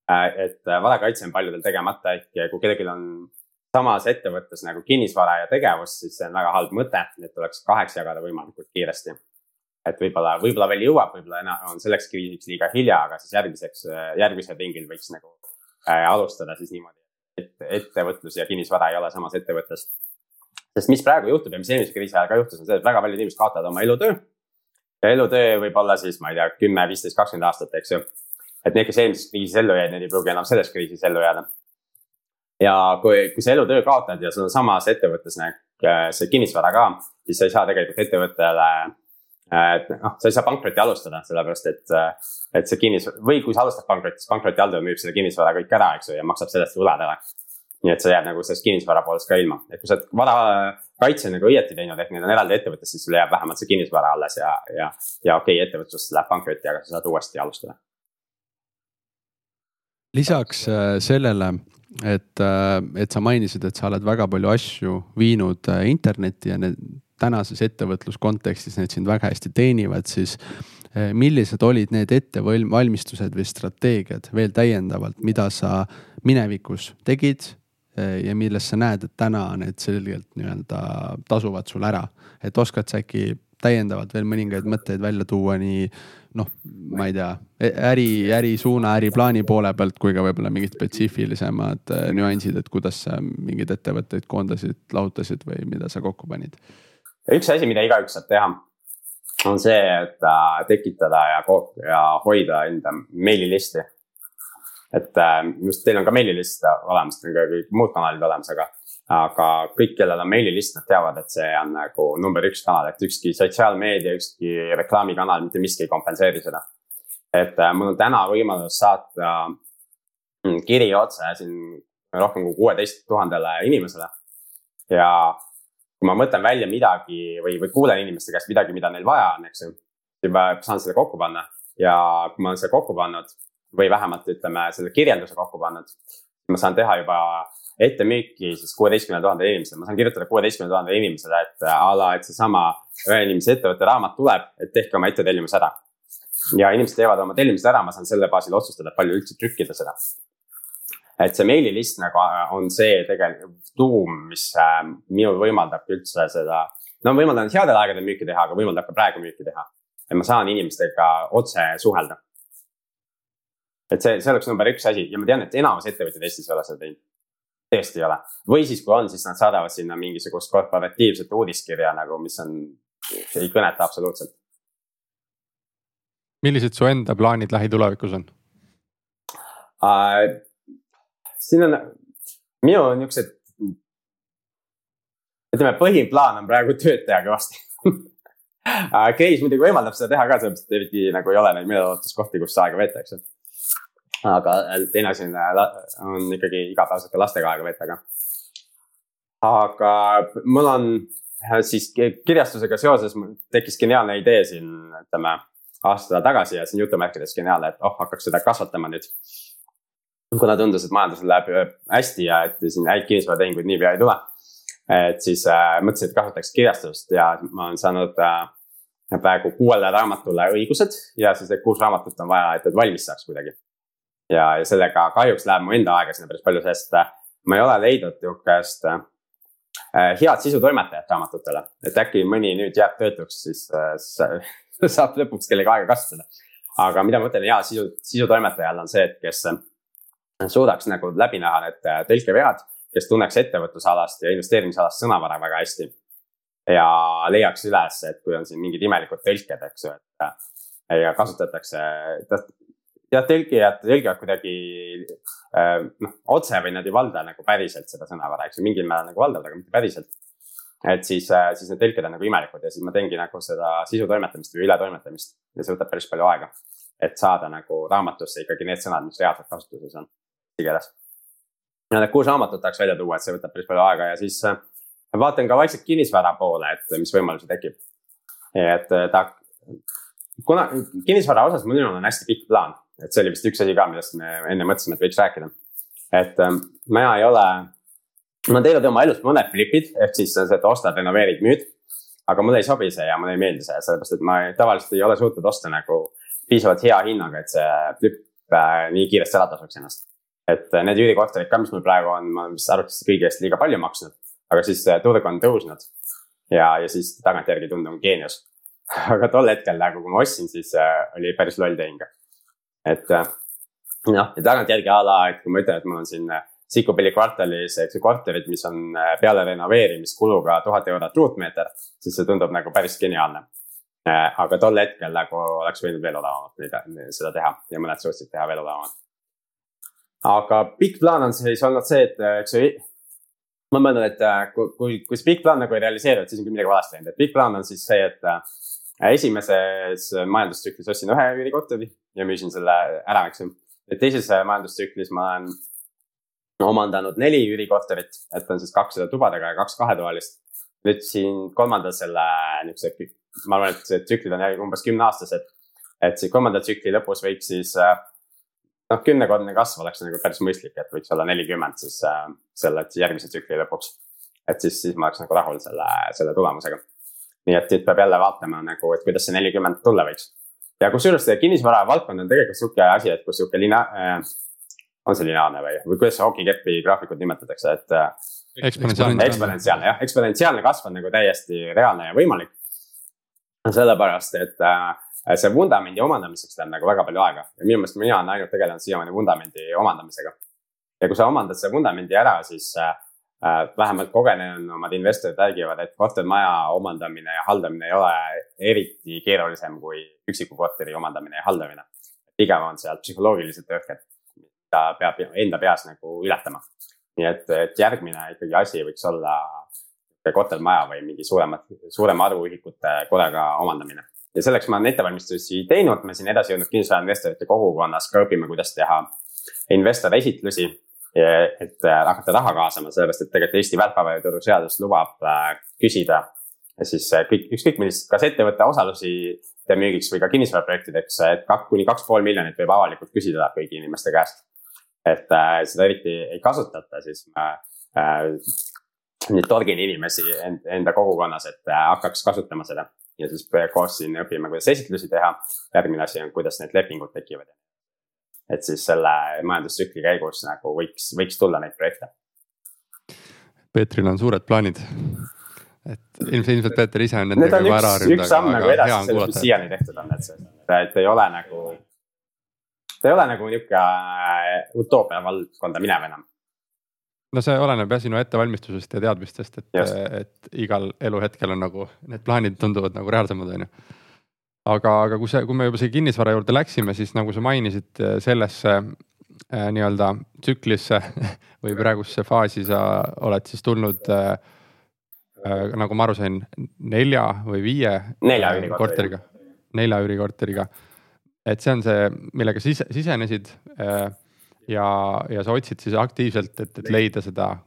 Et varakaitse on paljudel tegemata, ehk kui kellelgi on samas ettevõttes nagu kinnisvara ja tegevus, siis see on väga halb mõte, et tuleks kaheks jagada võimalikult kiiresti. et võib-olla, võib-olla veel jõuab, võib-olla on selleks kriisiks liiga hilja, aga siis järgmiseks, järgmisel ringil võiks nagu äh, alustada siis niimoodi, et ettevõtlus ja kinnisvara ei ole samas ettevõttes. sest mis praegu juhtub ja mis eelmise kriisi ajal ka juhtus, on see, et väga paljud inimesed kaotavad oma elutöö. ja elutöö võib olla siis, ma ei tea, kümme, viisteist, kakskümmend aastat, eks ju. Et need, kes eelmises kriisis ellu jäid, need ei pruugi enam selles kriisis ellu jääda ja kui, kui sa elutöö kaotad ja sul on samas ettevõttes nagu äh, see kinnisvara ka, siis sa ei saa tegelikult ettevõttele et noh, sa ei saa pankrotti alustada, sellepärast et, äh, et see kinnis- või kui sa alustad pankrotti, siis pankrotihaldur müüb selle kinnisvara kõik ära, eks ju, ja maksab sellest võlad ära. nii et sa jääd nagu sellest kinnisvara poolest ka ilma, et kui sa oled varakaitse nagu õieti teinud, ehk need on eraldi ettevõttes, siis sul jääb vähemalt see kinnisvara alles ja, ja, ja okei okay,, ettevõtlus läheb pankrotti, aga sa saad uuesti alustada. Lisaks äh, sellele et, äh, et sa mainisid, et sa oled väga palju asju viinud äh, internetti ja need tänases ettevõtluskontekstis need sind väga hästi teenivad, siis millised olid need ettevalmistused või strateegiad veel täiendavalt, mida sa minevikus tegid ja milles sa näed, et täna need selgelt nii-öelda tasuvad sul ära, et oskad sa äkki täiendavalt veel mõningaid mõtteid välja tuua nii noh, ma ei tea, äri, ärisuuna, äriplaani poole pealt kui ka võib-olla mingid spetsiifilisemad äh, nüansid, et kuidas sa mingeid ettevõtteid koondasid, lahutasid või mida sa kokku panid? üks asi, mida igaüks saab teha, on see, et äh, tekitada ja, ja hoida enda meililisti. Et äh, just teil on ka meililist olemas, teil on ka kõik muud kanalid olemas, aga aga kõik, kellel on meililist, nad teavad, et see on nagu number üks kanal, et ükski sotsiaalmeedia, ükski reklaamikanal, mitte miski ei kompenseeri seda. et äh, mul on täna võimalus saata mm, kiri otse siin rohkem kui kuueteist tuhandele inimesele. ja kui ma mõtlen välja midagi või, või kuulen inimeste käest midagi, mida neil vaja on, eks ju. siis ma saan selle kokku panna ja kui ma olen selle kokku pannud või vähemalt ütleme selle kirjelduse kokku pannud, ma saan teha juba ettemüüki siis kuueteistkümnele tuhandele inimesele, ma saan kirjutada kuueteistkümnele tuhandele inimesele, et äh, a la, et seesama ühe inimese ettevõtte raamat tuleb, et tehke oma ettetellimus ära. ja inimesed teevad oma tellimused ära, ma saan selle baasil otsustada, palju üldse trükkida seda. et see meililist nagu äh, on see tegelikult tuum, mis äh, minul võimaldab üldse seda, no võimaldanud headel aegadel müüki teha, aga võimaldab ka praegu müüki teha. et ma saan inimestega otse suhelda et see, see oleks number üks asi ja ma tean, et enamus ettevõtjaid Eestis ei ole seda teinud tõesti ei ole. või siis, kui on, siis nad saadavad sinna mingisugust korporatiivset uudiskirja nagu, mis on, ei kõneta absoluutselt. millised su enda plaanid lähitulevikus on uh,? siin on minu niuksed, ütleme põhiplaan on praegu tööd teha kõvasti. Case muidugi võimaldab seda teha ka, sellepärast et eriti nagu ei ole neid meelelahutuskohti, kus aega veeta, eks ju aga äh, teine asi on, äh, on ikkagi igapäevaselt ka lastega aega veeta, aga. aga mul on äh, siis kirjastusega seoses tekkis geniaalne idee siin, ütleme aasta tagasi ja see on jutumärkides geniaalne, et oh, hakkaks seda kasvatama nüüd. kuna tundus, et majandusel läheb hästi ja et siin häid kinnisvaratehinguid niipea ei tule. et siis äh, mõtlesin, et kasvataks kirjastust ja ma olen saanud äh, praegu kuuele raamatule õigused ja siis need kuus raamatut on vaja, et need valmis saaks kuidagi ja, ja sellega kahjuks läheb mu enda aega sinna päris palju, sest äh, ma ei ole leidnud nihukest äh, head sisutoimetajat raamatutele. et äkki mõni nüüd jääb töötuks, siis äh, saab lõpuks kellega aega kasutada. aga mida ma mõtlen hea sisu, sisutoimetajal on see, et kes äh, suudaks nagu läbi näha need äh, tõlkevead, kes tunneks ettevõtlusalast ja investeerimisalast sõnavara väga hästi. ja leiaks üles, et kui on siin mingid imelikud tõlked, eks ju, et äh, ja kasutatakse, jah, tõlgijad tõlgivad kuidagi äh, noh, otse või nad ei valda nagu päriselt seda sõnavara, eks ju, mingil määral nagu valdavad, aga mitte päriselt. et siis, siis need tõlked on nagu imelikud ja siis ma teengi nagu seda sisu toimetamist või ületoimetamist ja see võtab päris palju aega. et saada nagu raamatusse ikkagi need sõnad, mis reaalselt kasutuses on eesti keeles. need kuus raamatut tahaks välja tuua, et see võtab päris palju aega ja siis vaatan ka vaikselt kinnisvara poole, et mis võimalusi tekib. et ta, kuna kinnisvara osas minul on hästi pikk plaan, et see oli vist üks asi ka, millest me enne mõtlesime, et võiks rääkida. et ähm, mina ei ole, ma teinud oma elus mõned flipid, ehk siis see, et ostad, renoveerid, müüd. aga mulle ei sobi see ja mulle ei meeldi see, sellepärast et ma tavaliselt ei ole suutnud osta nagu piisavalt hea hinnaga, et see flip äh, nii kiiresti ära tasuks ennast. et äh, need üürikorterid ka, mis mul praegu on, ma vist arvatavasti kõigi eest liiga palju maksnud, aga siis äh, turg on tõusnud. ja, ja siis tagantjärgi tundub geenius aga tol hetkel nagu, kui ma ostsin, siis äh, oli päris loll tehing. Et äh, noh, ja tagantjärgi a la, et kui ma ütlen, et mul on siin äh, Sikupilli kvartalis, eks ju, korterid, mis on äh, peale renoveerimist kuluga tuhat eurot ruutmeeter, siis see tundub nagu päris geniaalne. Aga tol hetkel nagu oleks võinud veel odavamalt seda teha ja mõned suutsid teha veel odavamalt. aga pikk plaan on siis olnud see, et eks ju ma mõtlen, et kui, kui, kui see pikk plaan nagu ei realiseeru, et siis on küll midagi valesti läinud, et pikk plaan on siis see, et esimeses majandustsüklis ostsin ühe üürikorteri ja müüsin selle ära, eks ju. ja teises majandustsüklis ma olen omandanud neli üürikorterit, et on siis kaks tubadega ja kaks kahetoalist. nüüd siin kolmanda selle niisuguse, ma arvan, et see tsüklid on umbes kümneaastased. et siis kolmanda tsükli lõpus võiks siis noh, kümnekordne kasv oleks nagu päris mõistlik, et võiks olla nelikümmend siis selle järgmise tsükli lõpuks. et siis, siis ma oleks nagu rahul selle, selle tulemusega nii et siit peab jälle vaatama nagu, et kuidas see nelikümmend tulla võiks. Ja kusjuures see kinnisvara valdkond on tegelikult sihuke asi, et kus sihuke lina- äh,, on see lineaarne või, või kuidas see hokikepi graafikut nimetatakse, et äh,. eksponentsiaalne. eksponentsiaalne jah, eksponentsiaalne kasv on nagu täiesti reaalne ja võimalik. sellepärast, et äh, see vundamendi omandamiseks läheb nagu väga palju aega ja minu meelest mina olen ainult tegelenud siiamaani vundamendi omandamisega. ja kui sa omandad selle vundamendi ära, siis Äh, vähemalt kogenenumad investorid räägivad, et kortermaja omandamine ja haldamine ei ole eriti keerulisem kui üksiku korteri omandamine ja haldamine. pigem on seal psühholoogilised tõrked, mida peab enda peas nagu ületama. nii et, et järgmine ikkagi asi võiks olla kortermaja või mingi suuremat, suurema arvu ühikute korraga omandamine. ja selleks ma olen ettevalmistusi teinud, me siin edasi jõudnud kinnisvarainvestorite kogukonnas ka õpime, kuidas teha investori esitlusi et äh, hakata raha kaasama, sellepärast et tegelikult Eesti väärtpaberituru seadus lubab äh, küsida siis äh, kõik, ükskõik millist, kas ettevõtte osalusi müügiks või ka kinnisvaraprojektideks, et kaks, kuni kaks pool miljonit võib avalikult küsida kõigi inimeste käest. et seda eriti ei kasutata, siis ma nüüd torgin inimesi enda kogukonnas, et hakkaks kasutama seda. ja siis koos siin õpime, kuidas esitlusi teha. järgmine asi on, kuidas need lepingud tekivad et siis selle majandustsükli käigus nagu võiks, võiks tulla neid projekte. Peetril on suured plaanid. et ilmselt, ilmselt Peeter ise on nendega juba ära harjunud. üks samm nagu edasi sellest, mis siiani tehtud on, et see, et ei ole nagu, ta ei ole nagu nihuke äh, utoopia valdkonda minev enam no see oleneb jah sinu ettevalmistusest ja teadmistest, et, et igal eluhetkel on nagu need plaanid tunduvad nagu reaalsemad, on ju aga, aga kui see, kui me juba siia kinnisvara juurde läksime, siis nagu sa mainisid äh, sellesse äh, nii-öelda tsüklisse või praegusesse faasi sa oled siis tulnud äh, äh, nagu ma aru sain, nelja või viie nelja äh, korteriga, nelja üürikorteriga. et see on see, millega sise, sisenesid äh, ja, ja sa otsid siis aktiivselt, et, et leida seda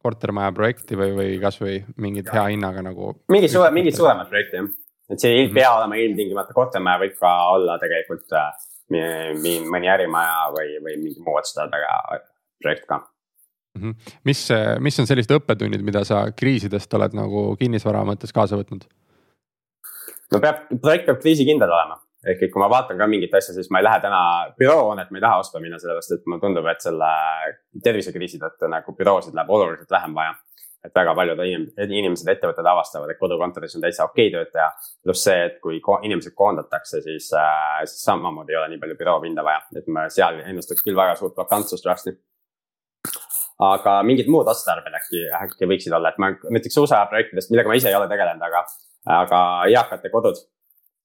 kortermaja projekti või, või kasvõi mingit hea hinnaga nagu. mingit suure, mingit suuremat projekti jah et see ei pea olema ilmtingimata kortermaja, võib ka olla tegelikult äh, mõni ärimaja või, või mingi muu otstarbega projekt ka mm. -hmm. mis, mis on sellised õppetunnid, mida sa kriisidest oled nagu kinnisvara mõttes kaasa võtnud? no peab, projekt peab kriisikindel olema, ehk et kui ma vaatan ka mingit asja, siis ma ei lähe täna büroohoonet, ma ei taha ostma minna, sellepärast et mulle tundub, et selle tervisekriisi tõttu nagu büroosid läheb oluliselt vähem vaja et väga paljud inimesed, ettevõtted avastavad, et kodukontoris on täitsa okei okay töötaja. pluss see, et kui ko inimesed koondatakse, siis äh,, siis samamoodi ei ole nii palju büroopinda vaja, et me seal ennustaks küll väga suurt vakantsust varsti. aga mingid muud otstarbed äkki, äkki võiksid olla, et ma näiteks USA projektidest, millega ma ise ei ole tegelenud, aga, aga eakate kodud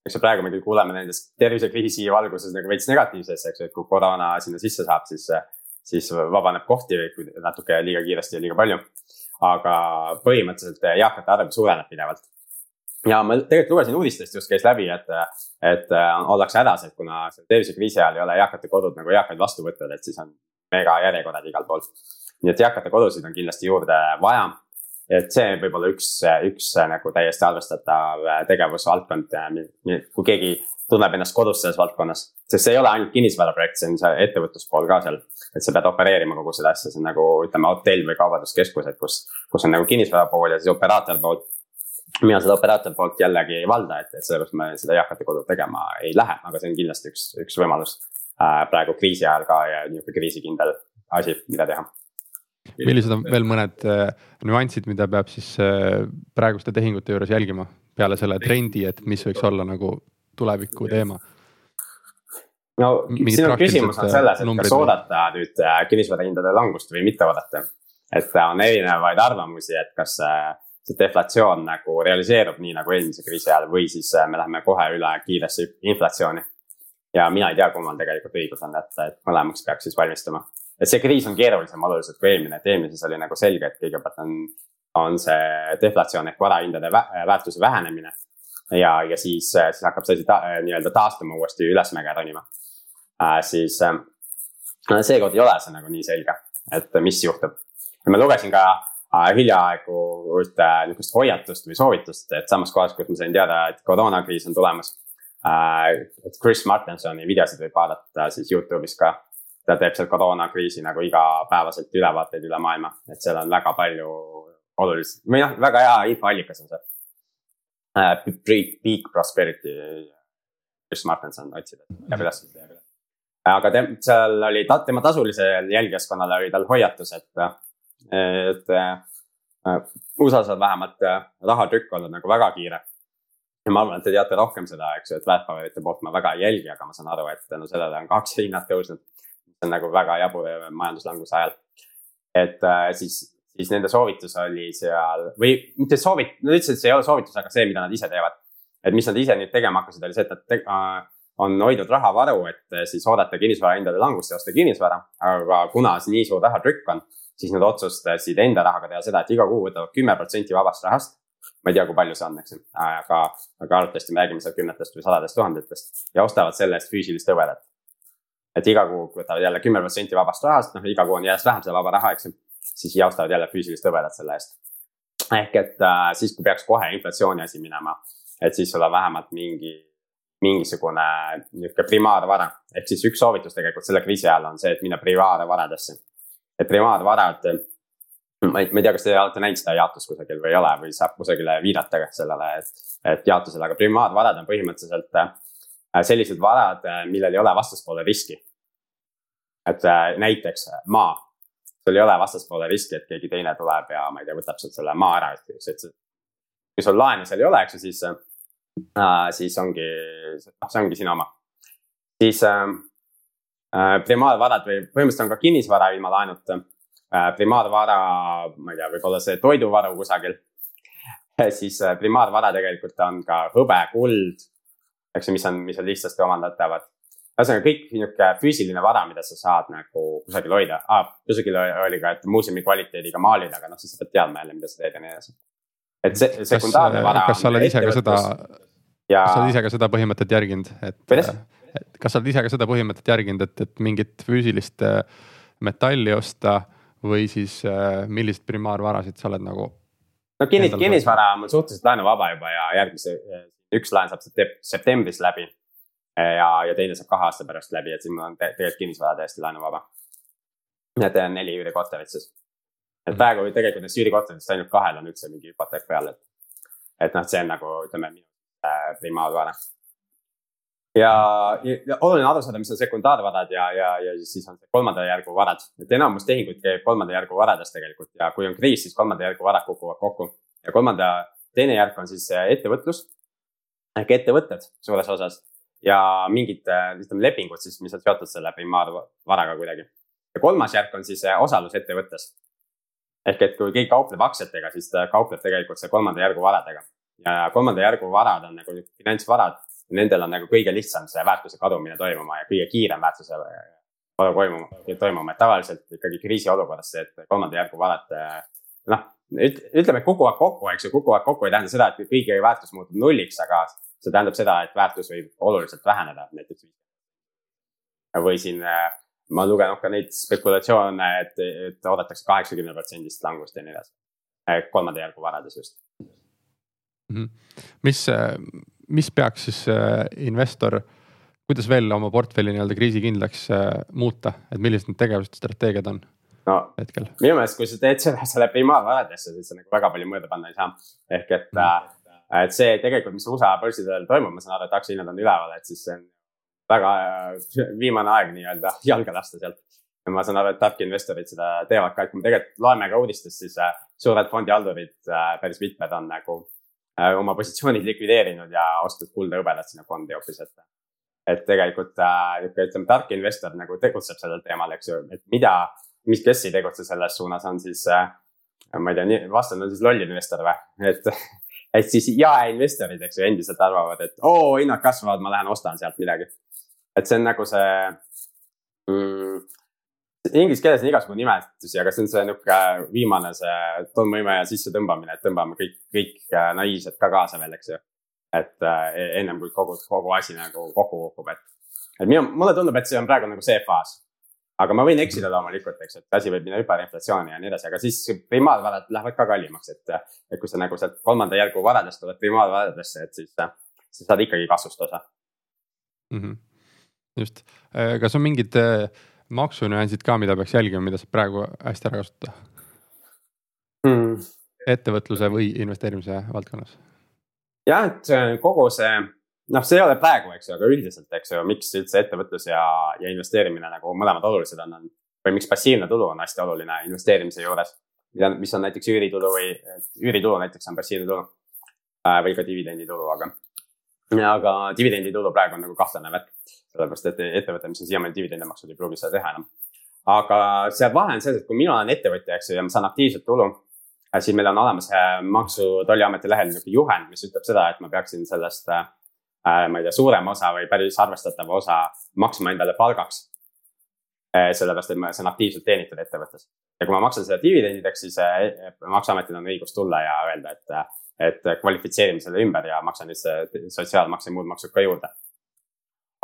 eks ju, praegu me küll kuuleme nendest tervisekriisi valguses nagu veits negatiivsesse, eks ju, et kui koroona sinna sisse saab, siis, siis vabaneb kohti natuke liiga kiiresti ja liiga palju aga põhimõtteliselt eakate arv suureneb pidevalt ja ma tegelikult lugesin uudistest just käis läbi, et, et äh, ollakse hädas, et kuna tervisekriisi ajal ei ole eakate kodud nagu eakaid vastu võtnud, et siis on mega järjekorrad igal pool. nii et eakate kodusid on kindlasti juurde vaja. et see võib olla üks, üks nagu täiesti arvestatav tegevusvaldkond, kui keegi tunneb ennast kodus selles valdkonnas. sest see ei ole ainult kinnisvaraprojekt, see on see ettevõtluspool ka seal. et sa pead opereerima kogu seda asja, see on nagu ütleme hotell või kaubanduskeskus, et kus, kus on nagu kinnisvara pool ja siis operaator pool mina seda operaatori poolt jällegi ei valda, et, et sellepärast me seda eakate kodu tegema ei lähe, aga see on kindlasti üks, üks võimalus äh, praegu kriisi ajal ka ja nihuke kriisikindel asi, mida teha. millised on veel mõned äh, nüansid, mida peab siis äh, praeguste tehingute juures jälgima peale selle trendi, et mis võiks olla nagu tuleviku teema? no sinu küsimus on selles, et kas oodata nüüd äh, kinnisvarahindade langust või mitte oodata. et on erinevaid arvamusi, et kas äh, see deflatsioon nagu realiseerub nii nagu eelmise kriisi ajal või siis äh, me läheme kohe üle kiiresse inflatsiooni. ja mina ei tea, kummal tegelikult õigus on, et, et mõlemaks peaks siis valmistuma. et see kriis on keerulisem oluliselt kui eelmine, et eelmises oli nagu selge, et kõigepealt on, on see deflatsioon ehk varahindade vä väärtuse vähenemine. Ja, ja siis, äh, siis hakkab see asi ta, äh, nii-öelda taastuma uuesti ülesmäge ronima äh,. siis äh, seekord ei ole see nagu nii selge, et mis juhtub. ma lugesin ka hiljaaegu ühte niisugust hoiatust või soovitust, et samas kohas, kus ma sain teada, et koroonakriis on tulemas. Äh, et Chris Martinsoni videosid võib vaadata siis Youtube'is ka. ta teeb seal koroonakriisi nagu igapäevaselt ülevaateid üle maailma, et seal on väga palju olulist või noh, väga hea infoallikas on see uh,. Peak Prosperity, Chris Martinson otsib, et jääb üles, jääb üles aga tem, seal oli ta, tema tasulisel jälgijaskonnal oli tal hoiatus, et et äh, USA-s on vähemalt äh, rahatrükk olnud nagu väga kiire. ja ma arvan, et te teate rohkem seda, eks ju, et väärtpaberite poolt ma väga ei jälgi, aga ma saan aru, et tänu no sellele on ka aktsiahinnad tõusnud. see on nagu väga jabur majanduslanguse ajal. et äh, siis, siis nende soovitus oli seal või mitte soovit-, nad ütlesid, et see ei ole soovitus, aga see, mida nad ise teevad. et mis nad ise nüüd tegema hakkasid, oli see, et nad te, äh, on hoidnud rahavaru, et siis oodata kinnisvarahindade langust ja osta kinnisvara. aga kuna nii suur rahatrükk on siis nad otsustasid enda rahaga teha seda, et iga kuu võtavad kümme protsenti vabast rahast. ma ei tea, kui palju see on, eks ju, aga, aga arvatavasti me räägime seal kümnetest või sadadest tuhandetest ja ostavad selle eest füüsilist hõbedat. et iga kuu võtavad jälle kümme protsenti vabast rahast, noh iga kuu on järjest vähem seda vaba raha, eks ju. Siis jaostavad jälle füüsilist hõbedat selle eest. ehk et äh, siis, kui peaks kohe inflatsiooni asi minema, et siis sul on vähemalt mingi mingisugune nihuke primaarvara, ehk siis üks soovitus tegelikult selle kriisi ajal on see, et minna primaarvaradesse et primaarvarad, ma ei, ma ei tea, kas te olete näinud seda jaotust kusagil või ei ole või saab kusagile viidata sellele, et, et jaotusele, aga primaarvarad on põhimõtteliselt äh, sellised varad, äh, millel ei ole vastaspoole riski. et äh, näiteks maa, sul ei ole vastaspoole riski, et keegi teine tuleb ja ma ei tea, võtab sealt selle maa ära, et see, kui sul laenu seal ei ole, eks ju, siis äh,, siis ongi, noh, see ongi sinu oma. siis äh, Äh, primaarvarad või põhimõtteliselt on ka kinnisvara ilma laenuta. Äh, primaarvara, ma ei tea, võib-olla see toiduvaru kusagil. siis äh, primaarvara tegelikult on ka hõbe, kuld, eks ju, mis on, mis on lihtsasti omandatavad. Ühesõnaga kõik nihuke füüsiline vara, mida sa saad nagu kusagil hoida ah,. kusagil oli ka, et muuseumi kvaliteediga maalid, aga noh, siis sa pead teadma jälle, mida sa teed ja nii edasi. et see sekundaarne vara. kas sa oled ise ka seda ja..., kas sa oled ise ka seda põhimõtet järginud, et? kuidas? et kas sa oled ise ka seda põhimõtet järginud, et, et mingit füüsilist äh, metalli osta või siis äh, milliseid primaarvarasid sa oled nagu? no kinnis, kinnisvara on mul suhteliselt laenuvaba juba ja järgmise, üks laen saab septembris läbi. Ja, ja teine saab kahe aasta pärast läbi, et siin mul on te, tegelikult kinnisvara täiesti laenuvaba. teen neli üürikorterit siis. et mhm. praegu tegelikult nendest üürikorteritest ainult kahel on üldse mingi hüpoteek peal, et. et noh, see on nagu ütleme minu äh, primaarvara ja, ja oluline aru saada, mis on sekundaarvarad ja, ja, ja siis on kolmanda järgu varad. et enamus tehinguid käib kolmanda järgu varades tegelikult ja kui on kriis, siis kolmanda järgu varad kukuvad kokku. ja kolmanda, teine järk on siis ettevõtlus ehk ettevõtted suures osas ja mingid ütleme lepingud siis, mis on seotud selle primaarvaraga kuidagi. ja kolmas järk on siis osalus ettevõttes. ehk et kui keegi kaupleb aktsiatega, siis ta kaupleb tegelikult see kolmanda järgu varadega ja kolmanda järgu varad on nagu finantsvarad nendel on nagu kõige lihtsam see väärtuse kadumine toimuma ja kõige kiirem väärtuse kadu toimuma, toimuma, et tavaliselt ikkagi kriisiolukorras see, et kolmanda järgu varad noh, ütleme aeg kokku, eks ju, aeg kokku ei tähenda seda, et kõigi väärtus muutub nulliks, aga see tähendab seda, et väärtus võib oluliselt väheneda, näiteks. või siin ma olen lugenud ka neid spekulatsioone, et, et oodatakse kaheksakümne protsendist langust ja nii edasi. kolmanda järgu varades just mm. -hmm. mis, mis peaks siis äh, investor, kuidas veel oma portfelli nii-öelda kriisikindlaks äh, muuta, et millised need tegevused, strateegiad on? no hetkel. minu meelest, kui sa teed seda selle primaarvaradesse, siis sa nagu väga palju mõõda panna ei saa. ehk et mm, -hmm. Et see tegelikult, mis USA börsidel toimub, ma saan aru, et aktsiahinnad on üleval, et siis see on väga viimane aeg nii-öelda jalga lasta sealt. ja ma saan aru, et tark investorid seda teevad ka, et kui me tegelikult loeme ka uudistest, siis äh, suured fondihaldurid äh,, päris mitmed on nagu äh, oma positsioonid likvideerinud ja ostnud kulda hõbedat sinna fondi hoopis, et. et tegelikult äh, ütleme, tark investor nagu tegutseb sellel teemal, eks ju, et mida, mis, kes ei tegutse selles suunas, on siis äh, ma ei tea, vastan on siis loll investor või, et et siis jaeinvestorid, eks ju, endiselt arvavad, et oo, hinnad kasvavad, ma lähen ostan sealt midagi et see on nagu see mm,. Inglise keeles on igasugu nimetusi, aga see on see nihuke viimane see tolmuimeja sissetõmbamine, et tõmbame kõik, kõik äh, naiivsed ka kaasa veel, eks ju. et äh, ennem kui kogu, kogu asi nagu kokku kukub, et, et minu, mulle tundub, et see on praegu nagu see faas aga ma võin eksida loomulikult, eks, et asi võib minna hüperinflatsiooni ja nii edasi, aga siis primaarvarad lähevad ka kallimaks, et. et kui sa nagu sealt kolmanda järgu varadest tuled primaarvaradesse, et siis, siis saad ikkagi kasvust osa mm. -hmm just, kas on mingid äh, maksunüansid ka, mida peaks jälgima, mida saab praegu hästi ära kasutada hmm.? ettevõtluse või investeerimise valdkonnas? jah, et kogu see, noh, see ei ole praegu, eks ju, aga üldiselt, eks ju, miks üldse ettevõtlus ja, ja investeerimine nagu mõlemad olulised on, on. või miks passiivne tulu on hästi oluline investeerimise juures. mida, mis on näiteks üüritulu või üüritulu näiteks on passiivne tulu äh, või ka dividenditulu, aga aga dividenditulu praegu on nagu kahtlane värk, sellepärast et ettevõte, mis on siiamaani dividende maksnud, ei pruugi seda teha enam. aga seal vahe on selles, et kui mina olen ettevõtja, eks ju, ja ma saan aktiivset tulu, siis meil on olemas äh, Maksu- ja Tolliameti lehel niisugune juhend, mis ütleb seda, et ma peaksin sellest äh,, ma ei tea, suurema osa või päris arvestatava osa maksma endale palgaks äh,. sellepärast, et ma, see on aktiivselt teenitud ettevõttes. ja kui ma maksan seda dividendideks, siis äh, maksuametil on õigus tulla ja öelda, et äh, et kvalifitseerime selle ümber ja maksan lihtsalt sotsiaalmakse ja muud maksud ka juurde.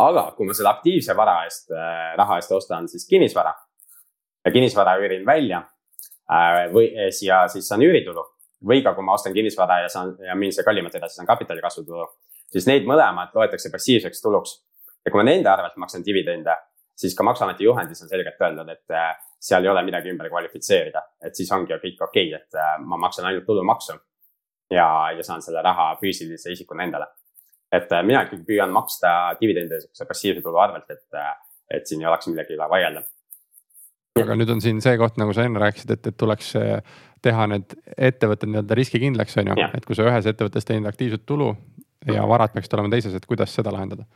aga kui ma selle aktiivse vara eest, äh, raha eest ostan siis kinnisvara ja kinnisvara üürin välja äh, või siia siis saan üüritulu või ka kui ma ostan kinnisvara ja saan ja müün see kallimalt edasi, saan kapitali kasvu tulu, siis neid mõlemad loetakse passiivseks tuluks. ja kui ma nende arvelt maksan dividende, siis ka maksuameti juhendis on selgelt öeldud, et äh, seal ei ole midagi ümber kvalifitseerida, et siis ongi kõik okei okay,, et ma maksan ainult tulumaksu ja, ja saan selle raha füüsilise isikuna endale. et äh, mina ikkagi püüan maksta dividende sihukese passiivse tulu arvelt, et, äh, et siin ei oleks millegi üle vaielda. aga nüüd on siin see koht, nagu sa enne rääkisid, et, et tuleks äh, teha need ettevõtted nii-öelda riskikindlaks, on ju, et kui sa ühes ettevõttes teenid aktiivset tulu ja varad peaksid olema teises, et kuidas seda lahendada?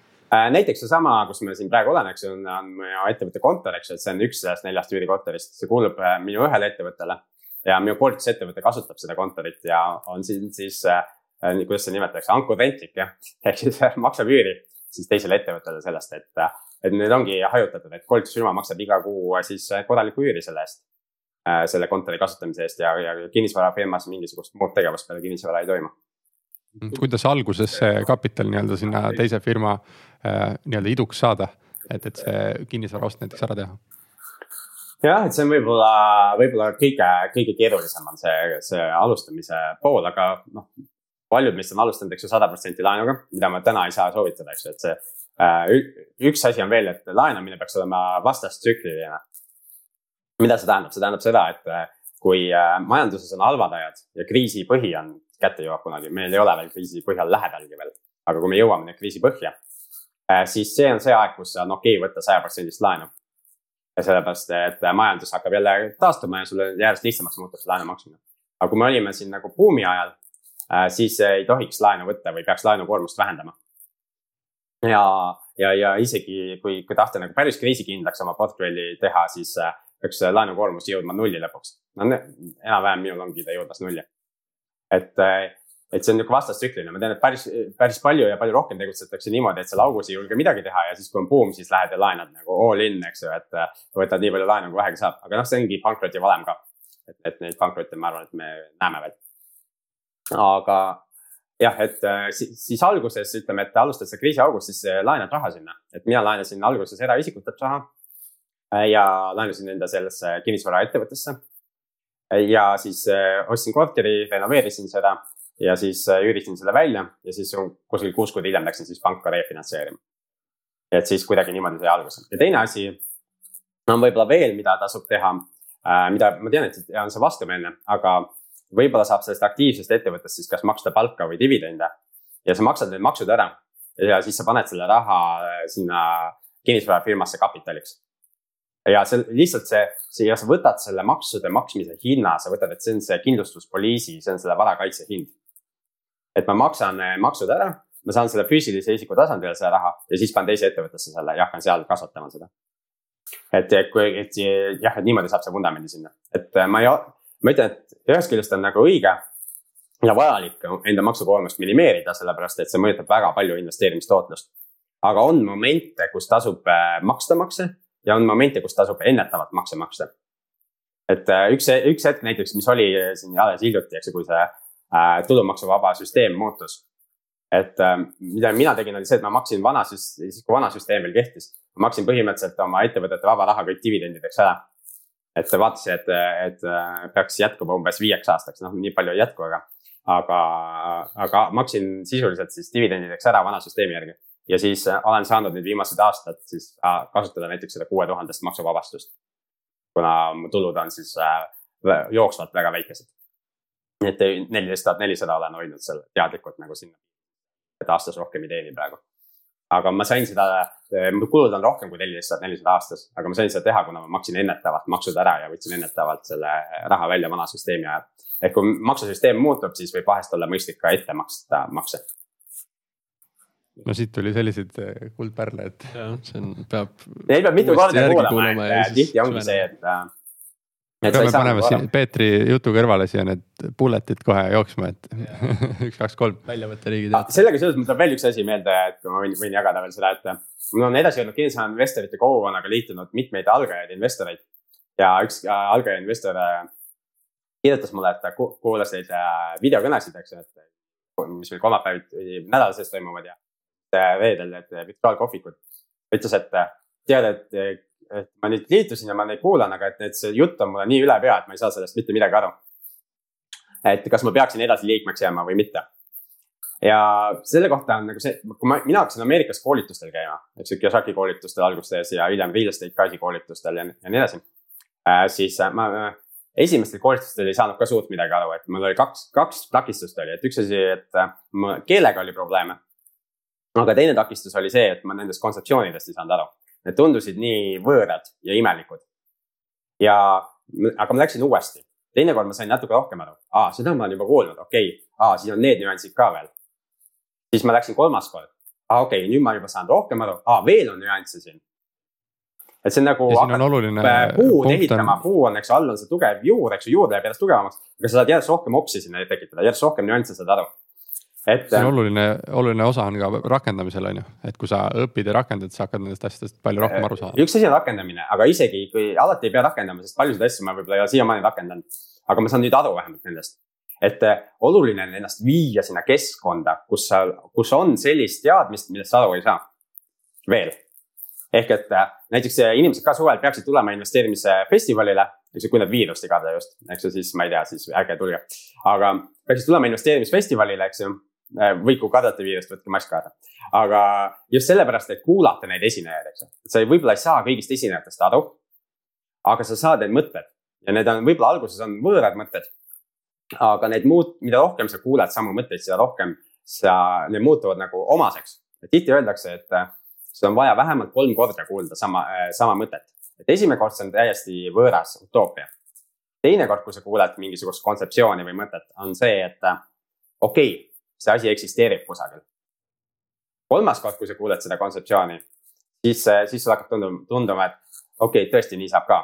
näiteks seesama, kus ma siin praegu olen, eks ju, on minu ettevõtte kontor, eks ju, et see on üks sellest neljast üürikontorist, see kuulub minu ühele ettevõttele ja minu koolitusettevõte kasutab seda kontorit ja on siin siis äh,, kuidas seda nimetatakse, ankurrentlik jah, ehk siis maksab üüri siis teisele ettevõttele sellest, et, et need ongi hajutatud, et koolitusfirma maksab iga kuu siis korralikku üüri selle eest äh,. selle kontori kasutamise eest ja, ja kinnisvarafirmas mingisugust muud tegevust peale kinnisvara ei toimu kuidas alguses see kapital nii-öelda sinna teise firma äh, nii-öelda iduks saada, et, et see kinnisvara ost näiteks ära teha? jah, et see on võib-olla, võib-olla kõige, kõige keerulisem on see, see alustamise pool, aga noh. paljud meist on alustanud, eks ju, sada protsenti laenuga, mida ma täna ei saa soovitada, eks ju, et see äh,. üks asi on veel, et laenamine peaks olema vastastsükliline. mida see tähendab, see tähendab seda, et äh, kui majanduses on halvad ajad ja kriisi põhi on kätte jõuab kunagi, meil ei ole veel kriisi põhjal lähedalgi veel. aga kui me jõuame nüüd kriisi põhja, äh, siis see on see aeg, kus on okei okay võtta sajaprotsendist laenu ja sellepärast, et majandus hakkab jälle taastuma ja sul järjest lihtsamaks muutub see laenu maksmine. aga kui me olime siin nagu buumi ajal, äh, siis ei tohiks laenu võtta või peaks laenukoormust vähendama. ja, ja, ja isegi kui, kui tahta nagu päris kriisikindlaks oma portfelli teha, siis äh, peaks laenukoormus jõudma nulli lõpuks. no enam-vähem minul ongi ta jõudmas nulli. Et et see on nihuke vastastsükliline, ma tean, et päris, päris palju ja palju rohkem tegutsetakse niimoodi, et seal augus ei julge midagi teha ja siis, kui on buum, siis lähed ja laenad nagu all in, eks ju, et. võtad nii palju laenu, kui vähegi saab, aga noh, see ongi pankrotivalem ka. et, et neid pankrotte, ma arvan, et me näeme veel. aga jah, et siis, siis alguses ütleme, et alustad sa kriisiaugust, siis äh, laenad raha sinna, et mina laenasin alguses eraisikutelt raha. Äh, ja laenasin enda sellesse kinnisvaraettevõttesse. Ja siis ostsin korteri, renoveerisin seda ja siis üürisin selle välja ja siis kuskil kuus kuud hiljem läksin siis panka refinantseerima. et siis kuidagi niimoodi sai alguse ja teine asi on võib-olla veel, mida tasub teha, mida ma tean, et on see vastumeelne, aga võib-olla saab sellest aktiivsest ettevõttest siis kas maksta palka või dividende. ja sa maksad need maksud ära ja siis sa paned selle raha äh, sinna kinnisvarafirmasse kapitaliks. Ja see lihtsalt see, see ja sa võtad selle maksude maksmise hinna, sa võtad, et see on see kindlustuspoliisi, see on selle varakaitse hind. et ma maksan äh, maksud ära, ma saan selle füüsilise isiku tasandil selle raha ja siis panen teise ettevõttesse selle ja hakkan seal kasvatama seda et kui, et jah, et niimoodi saab see vundamendi sinna, et äh, ma ei, ma ütlen, et ühest küljest on nagu õige ja vajalik enda maksukoormust minimeerida, sellepärast et see mõjutab väga palju investeerimistootlust. aga on momente, kus tasub äh, maksta makse ja on momente, kus tasub ennetavalt makse maksta. et äh, üks, üks hetk näiteks, mis oli siin alles hiljuti, eks ju, kui see äh, tulumaksuvaba süsteem muutus. et äh, mida mina tegin, oli see, et ma maksin vana, siis kui vana süsteem veel kehtis, ma maksin põhimõtteliselt oma ettevõtete vaba raha kõik dividendideks ära et vaatasin, et, et peaks jätkuma umbes viieks aastaks, noh, nii palju ei jätku, aga, aga, aga maksin sisuliselt siis dividendideks ära vana süsteemi järgi. Ja siis olen saanud nüüd viimased aastad siis äh, kasutada näiteks seda kuue tuhandest maksuvabastust. kuna mu tulud on siis äh, jooksvalt väga väikesed. nii et neliteist tuhat nelisada olen hoidnud seal teadlikult nagu sinna, et aastas rohkem ei teeni praegu aga ma sain seda, mu kulud on rohkem kui neliteist tuhat nelisada aastas, aga ma sain seda teha, kuna ma maksin ennetavalt maksud ära ja võtsin ennetavalt selle raha välja vana süsteemi ajal. ehk kui maksusüsteem muutub, siis võib vahest olla mõistlik ka ette maksta makse. No siit tuli selliseid eh, kuldpärle, et. jah, see on, peab. Neid peab mitu korda kuulama, et tihti ongi see, et äh, peame panema siin Peetri jutu kõrvale siia need bullet'id kohe jooksma, et üks, kaks, kolm. väljavõtteriigid ah,. sellega seoses mul tuleb veel üks asi meelde, et kui ma võin, võin jagada veel seda, et mul on edasi olnud kinnisvara investorite kogukonnaga liitunud mitmeid algajaid investoreid. ja üks äh, algaja investor äh, kirjutas mulle, et ta kuulas neid äh, videokõnesid, eks ju, et mis meil kolmapäeviti nädala sees toimuvad ja reedel need virtuaalkohvikud. ütles, et tead, et et ma nüüd liitusin ja ma neid kuulan, aga et, et see jutt on mulle nii üle pea, et ma ei saa sellest mitte midagi aru. et kas ma peaksin edasi liikmeks jääma või mitte. ja selle kohta on nagu see, kui ma, mina hakkasin Ameerikas koolitustel käima, eks ju, Kiyosaki koolitustel alguses ja hiljem real estate guy'si koolitustel ja, ja nii edasi äh,. siis äh, ma äh, esimestel koolitustel ei saanud ka suurt midagi aru, et mul oli kaks, kaks takistust oli, et üks asi, et äh, keelega oli probleeme. Aga teine takistus oli see, et ma nendest kontseptsioonidest ei saanud aru. Need tundusid nii võõrad ja imelikud. ja, aga ma läksin uuesti, teinekord ma sain natuke rohkem aru, aa, seda ma olen juba kuulnud, okei. Okay., aa, siin on need nüansid ka veel. siis ma läksin kolmas kord, aa, okei. Okay,, nüüd ma juba saan rohkem aru, aa, veel on nüansse siin. Et see on nagu puud ehitama, puu on, eks ju, all on see tugev juur, eks ju, juur läheb järjest tugevamaks. aga sa saad järjest rohkem oksi sinna tekitada, järjest rohkem nüansse saad aru et. see on oluline, oluline osa on ka rakendamisel on ju, et kui sa õpid ja rakendad, sa hakkad nendest asjadest palju rohkem aru saama. üks asi on rakendamine, aga isegi kui alati ei pea rakendama, sest paljusid asju ma võib-olla ei ole siiamaani rakendanud. aga ma saan nüüd aru vähemalt nendest. et äh, oluline on ennast viia sinna keskkonda, kus sa, kus on sellist teadmist, millest sa aru ei saa. veel ehk et äh, näiteks äh, inimesed ka suvel peaksid tulema investeerimisfestivalile, eks ju, kui nad viirust ei karda just, eks ju, siis ma ei tea, siis ärge tulge. aga peaksid tulema investeerimisfestivalile, eks ju Äh, või kui kardate viirust, võtke mask kaasa. aga just sellepärast, et kuulata neid esinejaid, eks ju, sa võib-olla ei saa kõigist esinejatest aru. aga sa saad need mõtted ja need on võib-olla alguses on võõrad mõtted. aga need muud, mida rohkem sa kuuled samu mõtteid, seda rohkem sa, need muutuvad nagu omaseks. tihti öeldakse, et äh, sul on vaja vähemalt kolm korda kuulda sama, äh, sama mõtet. et esimene kord see on täiesti võõras utoopia. teine kord, kui sa kuuled mingisugust kontseptsiooni või mõtet, on see, et okei okay, see asi eksisteerib kusagil. kolmas kord, kui sa kuuled seda kontseptsiooni, siis, siis sul hakkab tunduma, tunduma, et okei okay,, tõesti nii saab ka.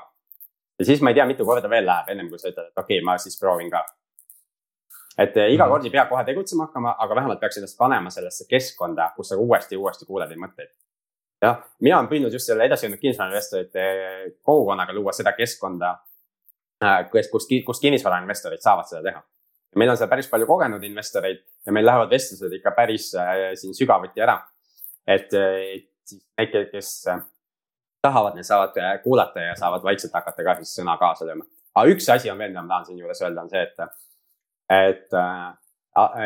ja siis ma ei tea, mitu korda veel läheb, ennem kui sa ütled, et okei okay,, ma siis proovin ka. et eh, iga mhm. kord ei pea kohe tegutsema hakkama, aga vähemalt peaks ennast panema sellesse keskkonda, kus sa uuesti ja uuesti kuuled neid mõtteid. jah, mina olen püüdnud just selle edasi jõudnud kinnisvarainvestorite kogukonnaga luua seda keskkonda, kes, kus, kus kinnisvarainvestorid saavad seda teha. Meil on seal päris palju kogenud investoreid ja meil lähevad vestlused ikka päris äh, siin sügavuti ära. et, et siis need, kes tahavad, need saavad kuulata ja saavad vaikselt hakata ka siis sõna kaasa lööma. aga üks asi on veel, mida ma tahan siinjuures öelda, on see, et, et äh,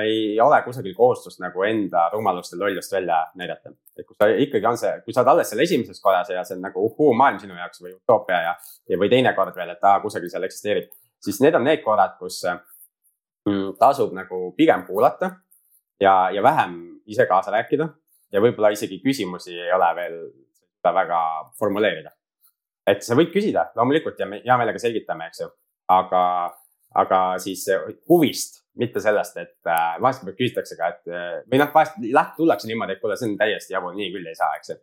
ei ole kusagil kohustust nagu enda rumalust ja lollust välja näidata. et kui sa ikkagi on see, kui sa oled alles seal esimeses korras ja see on nagu uhuu maailm sinu jaoks või utoopia ja, ja või teine kord veel, et aa, kusagil seal eksisteerib. siis need on need korrad, kus mm, tasub nagu pigem kuulata ja, ja vähem ise kaasa rääkida. ja võib-olla isegi küsimusi ei ole veel väga formuleerida. et sa võid küsida loomulikult ja me hea meelega selgitame, eks ju, aga, aga siis huvist mitte sellest, et äh, vahest küsitakse ka, et äh, või noh, vahest läht-, tullakse niimoodi, et kuule, see on täiesti jabur, nii küll ei saa, eks ju.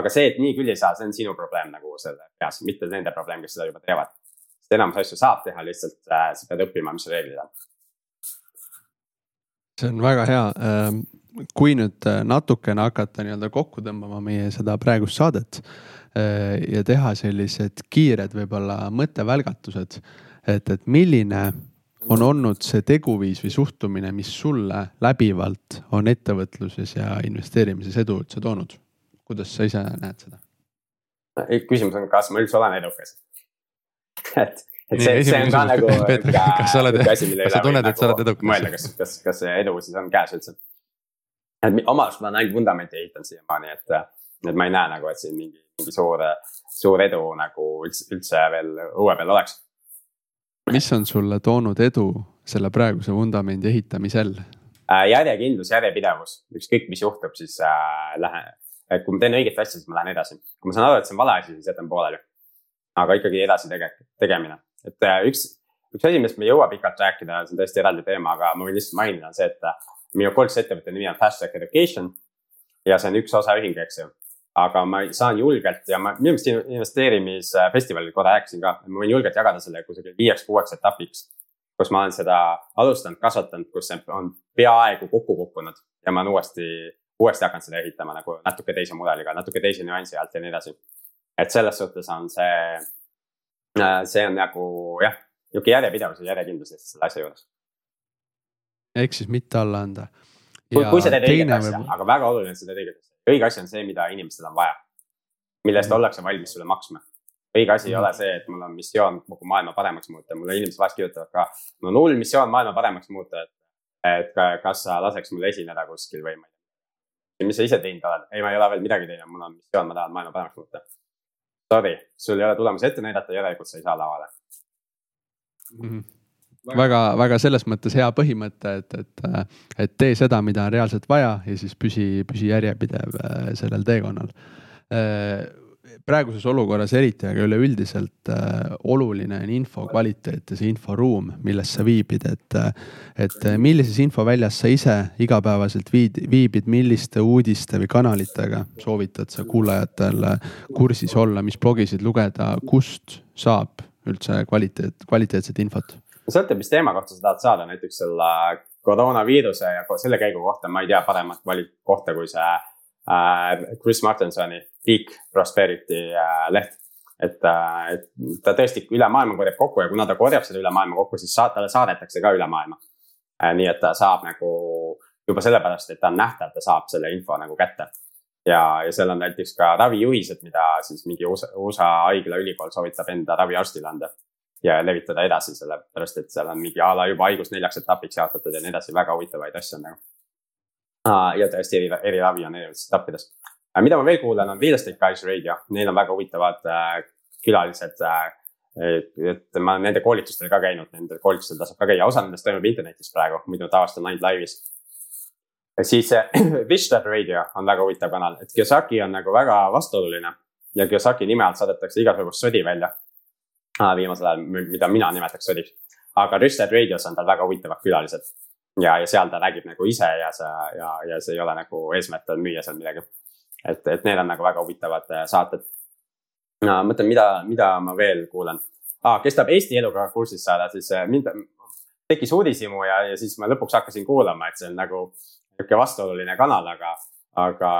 aga see, et nii küll ei saa, see on sinu probleem nagu selle peas, mitte nende probleem, kes seda juba teevad. sest enamus asju saab teha, lihtsalt äh, sa pead õppima, mis reeglid on. See on väga hea. Ähm, kui nüüd äh, natukene hakata nii-öelda kokku tõmbama meie seda praegust saadet äh, ja teha sellised kiired võib-olla mõttevälgatused, et, et milline on olnud see teguviis või suhtumine, mis sulle läbivalt on ettevõtluses ja investeerimises edu üldse toonud? kuidas sa ise näed seda? küsimus on, kas ma üldse olen edukas et, et see, see on ka nagu kas sa oled, kas sa tunned, et sa oled nagu edukas? mõelda, kas, kas, kas see edu siis on käes üldse. et oma arust ma olen ainult vundamenti ehitanud siiamaani, et, et ma ei näe nagu, et siin mingi, mingi suur, suur edu nagu üldse, üldse veel õue peal oleks mis on sulle toonud edu selle praeguse vundamendi ehitamisel? Äh, järjekindlus, järjepidevus, ükskõik mis juhtub, siis äh, lähen, et kui ma teen õiget asja, siis ma lähen edasi. kui ma saan aru, et see on vale asi, siis jätan pooleli. aga ikkagi edasi tege-, tegemine, et äh, üks, üks asi, millest me ei jõua pikalt rääkida, see on tõesti eraldi teema, aga ma võin lihtsalt mainida, on see, et äh, minu koolitusettevõtte nimi on Fast Track Education. ja see on üks osaühing, eks ju aga ma saan julgelt ja ma minu meelest investeerimisfestivalil korra rääkisin ka, ma võin julgelt jagada selle kusagil viieks-kuueks etapiks. kus ma olen seda alustanud, kasvatanud, kus see on peaaegu kokku kukkunud ja ma olen uuesti, uuesti hakanud seda ehitama nagu natuke teise mudeliga, natuke teise nüansi alt ja nii edasi. et selles suhtes on see, see on nagu jah, nihuke järjepidevus ja järjekindlus lihtsalt selle asja juures. ehk siis mitte alla anda. kui, kui sa teed õiget asja, aga väga oluline, et sa teed õiget asja õige asi on see, mida inimestel on vaja. mille eest mm. ollakse valmis sulle maksma. õige asi mm. ei ole see, et mul on missioon kogu maailma paremaks muuta, mulle inimesed vahest kirjutavad ka, mul on hull missioon maailma paremaks muuta, et. et kas sa laseks mul esineda kuskil või ma ei tea. mis sa ise teinud oled? ei, ma ei ole veel midagi teinud, mul on missioon, ma tahan maailma paremaks muuta. Sorry, sul ei ole tulemusi ette näidata, järelikult sa ei saa lavale mm. -hmm väga, väga selles mõttes hea põhimõte, et, et, et tee seda, mida on reaalselt vaja ja siis püsi, püsi järjepidev äh, sellel teekonnal. Äh, praeguses olukorras eriti, aga üleüldiselt äh, oluline on info kvaliteet ja see inforuum, milles sa viibid, et. et millises infoväljas sa ise igapäevaselt viid, viibid, milliste uudiste või kanalitega soovitad sa kuulajatel kursis olla, mis blogisid lugeda, kust saab üldse kvaliteet, kvaliteetset infot? sõltub, mis teema kohta sa tahad saada, näiteks selle koroonaviiruse ja selle käigu kohta ma ei tea paremat valik kohta kui see äh, Chris Martinsoni Peak Prosperity äh, leht. et äh,, et ta tõesti üle maailma korjab kokku ja kuna ta korjab seda üle maailma kokku, siis sa, talle saadetakse ka üle maailma äh,. nii et ta saab nagu juba sellepärast, et ta on nähtav, ta saab selle info nagu kätte ja, ja seal on näiteks ka ravijuhised, mida siis mingi USA, USA haigla ülikool soovitab enda raviarstile anda ja levitada edasi, sellepärast et seal on mingi a la juba haigus neljaks etapiks jaotatud ja nii edasi, väga huvitavaid asju on nagu. Ja tõesti eri, eriravi on erinevates etappides. mida ma veel kuulan, on Real Estate Guys Radio, neil on väga huvitavad äh, külalised äh,. et, et ma nende koolitustel ka käinud, nendel koolitustel tasub ka käia, osa nendest toimub internetis praegu, muidu tavaliselt on ainult laivis siis äh, Vistad Radio on väga huvitav kanal, et Kiyosaki on nagu väga vastuoluline ja Kiyosaki nime alt saadetakse igasugust sodi välja viimasel ajal, mida mina nimetaks sodiks. aga Rüsted Radios on tal väga huvitavad külalised ja, ja seal ta räägib nagu ise ja see ja, ja see ei ole nagu eesmärk on müüa seal midagi. et, et need on nagu väga huvitavad äh, saated. no mõtlen, mida, mida ma veel kuulan ah,. kes tahab Eesti eluga kursis saada, siis äh, mind tekkis uudishimu ja, ja siis ma lõpuks hakkasin kuulama, et see on nagu nihuke vastuoluline kanal, aga, aga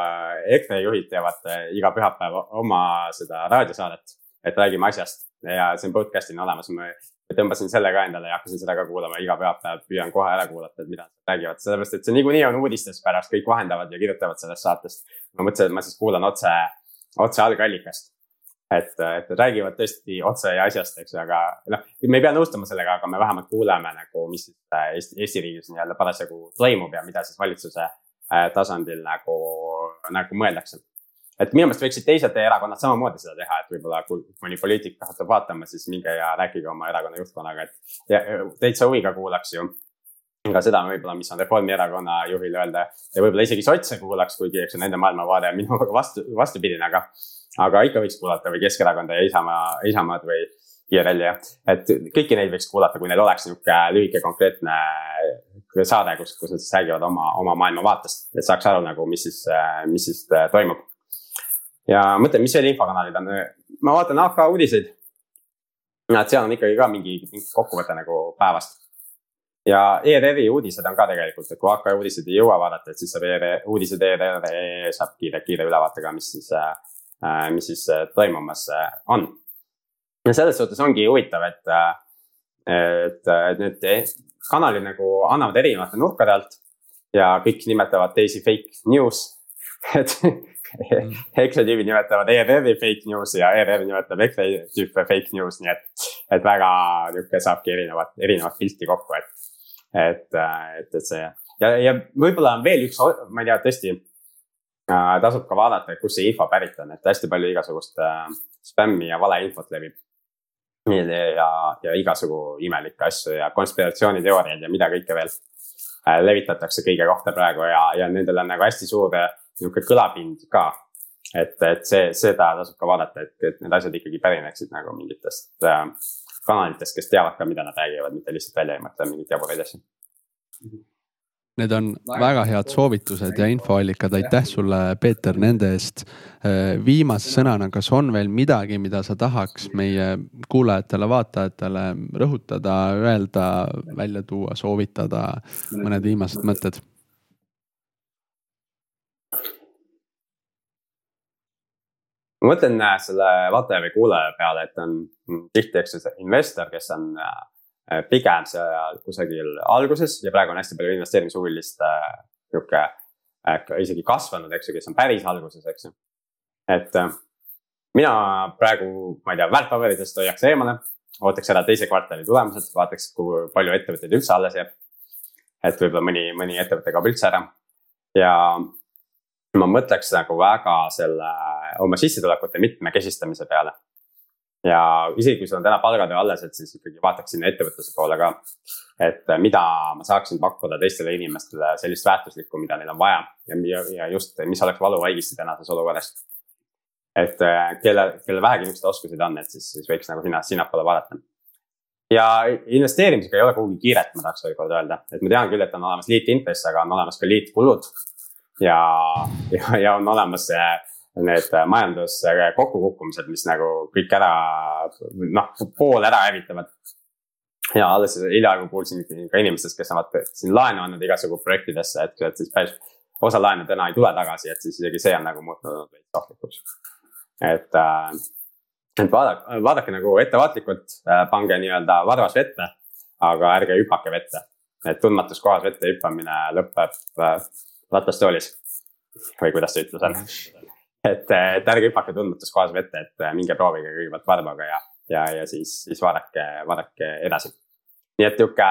EKRE juhid teevad äh, iga pühapäev oma seda raadiosaadet, et räägime asjast ja see on podcast'ina olemas, ma tõmbasin selle ka endale ja hakkasin seda ka kuulama iga pühapäev, püüan kohe ära kuulata, et mida nad räägivad, sellepärast et see niikuinii on uudistes pärast, kõik vahendavad ja kirjutavad sellest saatest. ma mõtlesin, et ma siis kuulan otse, otse algallikast. et, et räägivad tõesti otse ja asjast, eks ju, aga noh, me ei pea nõustuma sellega, aga me vähemalt kuuleme nagu, mis äh, Eesti, Eesti riigis nii-öelda parasjagu toimub ja mida siis valitsuse äh, tasandil nagu, nagu mõeldakse et minu meelest võiksid teised erakonnad samamoodi seda teha, et võib-olla kui mõni poliitik hakkab vaatama, siis minge ja rääkige oma erakonna juhtkonnaga, et ja, täitsa huviga kuulaks ju ka seda võib-olla, mis on Reformierakonna juhil öelda. Ja võib-olla isegi sotse kuulaks, kuigi eks nende maailmavaade on minuga vastu, vastupidine, aga. aga ikka võiks kuulata või Keskerakonda ja Isamaa, Isamaad või IRL-i ja, et kõiki neid võiks kuulata, kui neil oleks nihuke lühike konkreetne saade, kus, kus nad siis räägivad oma, oma maailmavaatest, et saaks aru nagu, mis siis, mis siis toimub ja mõtlen, mis veel infokanalid on, ma vaatan AK uudiseid. et seal on ikkagi ka mingi, mingi kokkuvõte nagu päevast. ja ERR-i uudised on ka tegelikult, et kui AK uudiseid ei jõua vaadata, et siis saab ERR, uudised ERR saab kiire, kiire ülevaate ka, mis siis äh,, mis siis äh, toimumas äh, on. ja selles suhtes ongi huvitav, et, et, et need kanalid nagu annavad erinevate nurkade alt ja kõik nimetavad teisi fake news et EKRE tüübid nimetavad ERR-i fake news'i ja ERR nimetab EKRE tüüpe fake news, nii et, et väga nihuke saabki erinevat, erinevat pilti kokku, et. et, et, et see ja, ja võib-olla on veel üks, ma ei tea, tõesti äh, tasub ka vaadata, kust see info pärit on, et hästi palju igasugust äh, spämmi ja valeinfot levib. ja, ja igasugu imelikke asju ja konspiratsiooniteooriaid ja mida kõike veel äh, levitatakse kõige kohta praegu ja, ja nendel on nagu hästi suur äh, nihuke kõlapind ka. et, et see, seda tasub ka vaadata, et, et need asjad ikkagi pärineksid nagu mingitest äh, kanalitest, kes teavad ka, mida nad räägivad, mitte lihtsalt välja ei mõtle mingeid jaburaid asju. Need on väga head soovitused ja infoallikad, aitäh sulle, Peeter, nende eest. Äh, viimase sõnana, kas on veel midagi, mida sa tahaks meie kuulajatele-vaatajatele rõhutada, öelda, välja tuua, soovitada, mõned viimased mõtted? Ma mõtlen äh, selle vaataja või kuulaja peale, et on tihti, eks ju, see investor, kes on äh, pigem seal kusagil alguses ja praegu on hästi palju investeerimishuvilist äh, nihuke isegi kasvanud, eks ju, kes on päris alguses, eks ju. et mina praegu, ma ei tea, väärtpaberitest hoiaks eemale, ootaks ära teise kvartali tulemused, vaataks, kui palju ettevõtteid üldse alles jääb. et võib-olla mõni, mõni ettevõte kaob üldse ära ja ma mõtleks nagu väga selle oma sissetulekute mitmekesistamise peale. ja isegi kui sul on täna palgatöö alles, et siis ikkagi vaataks sinna ettevõtluse poole ka. et mida ma saaksin pakkuda teistele inimestele sellist väärtuslikku, mida neil on vaja ja, ja just, mis oleks valuvaigisti tänases olukorras. et äh, kelle, kellel vähegi niisuguseid oskuseid on, et siis, siis võiks nagu sinna, sinnapoole vaadata ja investeerimisega ei ole kuhugi kiiret, ma tahaks veel kord öelda, et ma tean küll, et on olemas liitintress, aga on olemas ka liitkulud ja, ja, ja on olemas need majanduse kokkukukkumised, mis nagu kõik ära, noh, pool ära hävitavad. ja alles hiljaaegu kuulsin ka inimestest, kes on vaata siin laenu andnud igasugu projektidesse, et, et siis päris osa laene täna ei tule tagasi, et siis isegi see on nagu muutunud veits ohtlikuks. et äh,, et vaadake, vaadake nagu ettevaatlikult äh,, pange nii-öelda varvas vette, aga ärge hüpake vette. et tundmatus kohas vette hüppamine lõpeb äh, ratastoolis või kuidas see ütlus on. Et, et ärge hüpake tundmatus kohas vette, et minge proovige kõigepealt varbaga ja, ja, ja siis, siis vaadake, vaadake edasi. nii et nihuke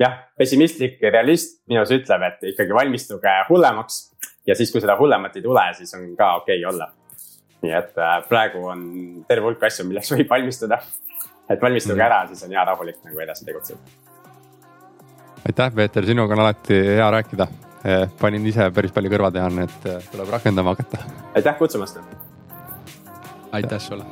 jah, pessimistlik realist minus ütleb, et ikkagi valmistuge hullemaks ja siis, kui seda hullemat ei tule, siis on ka okei okay olla. nii et äh, praegu on terve hulk asju, milleks võib valmistuda. et valmistuge mm. ära, siis on hea rahulik nagu edasi tegutseda. aitäh, Peeter, sinuga on alati hea rääkida panin ise päris palju kõrva teha, nii et eh, tuleb rakendama hakata. aitäh kutsumast. aitäh sulle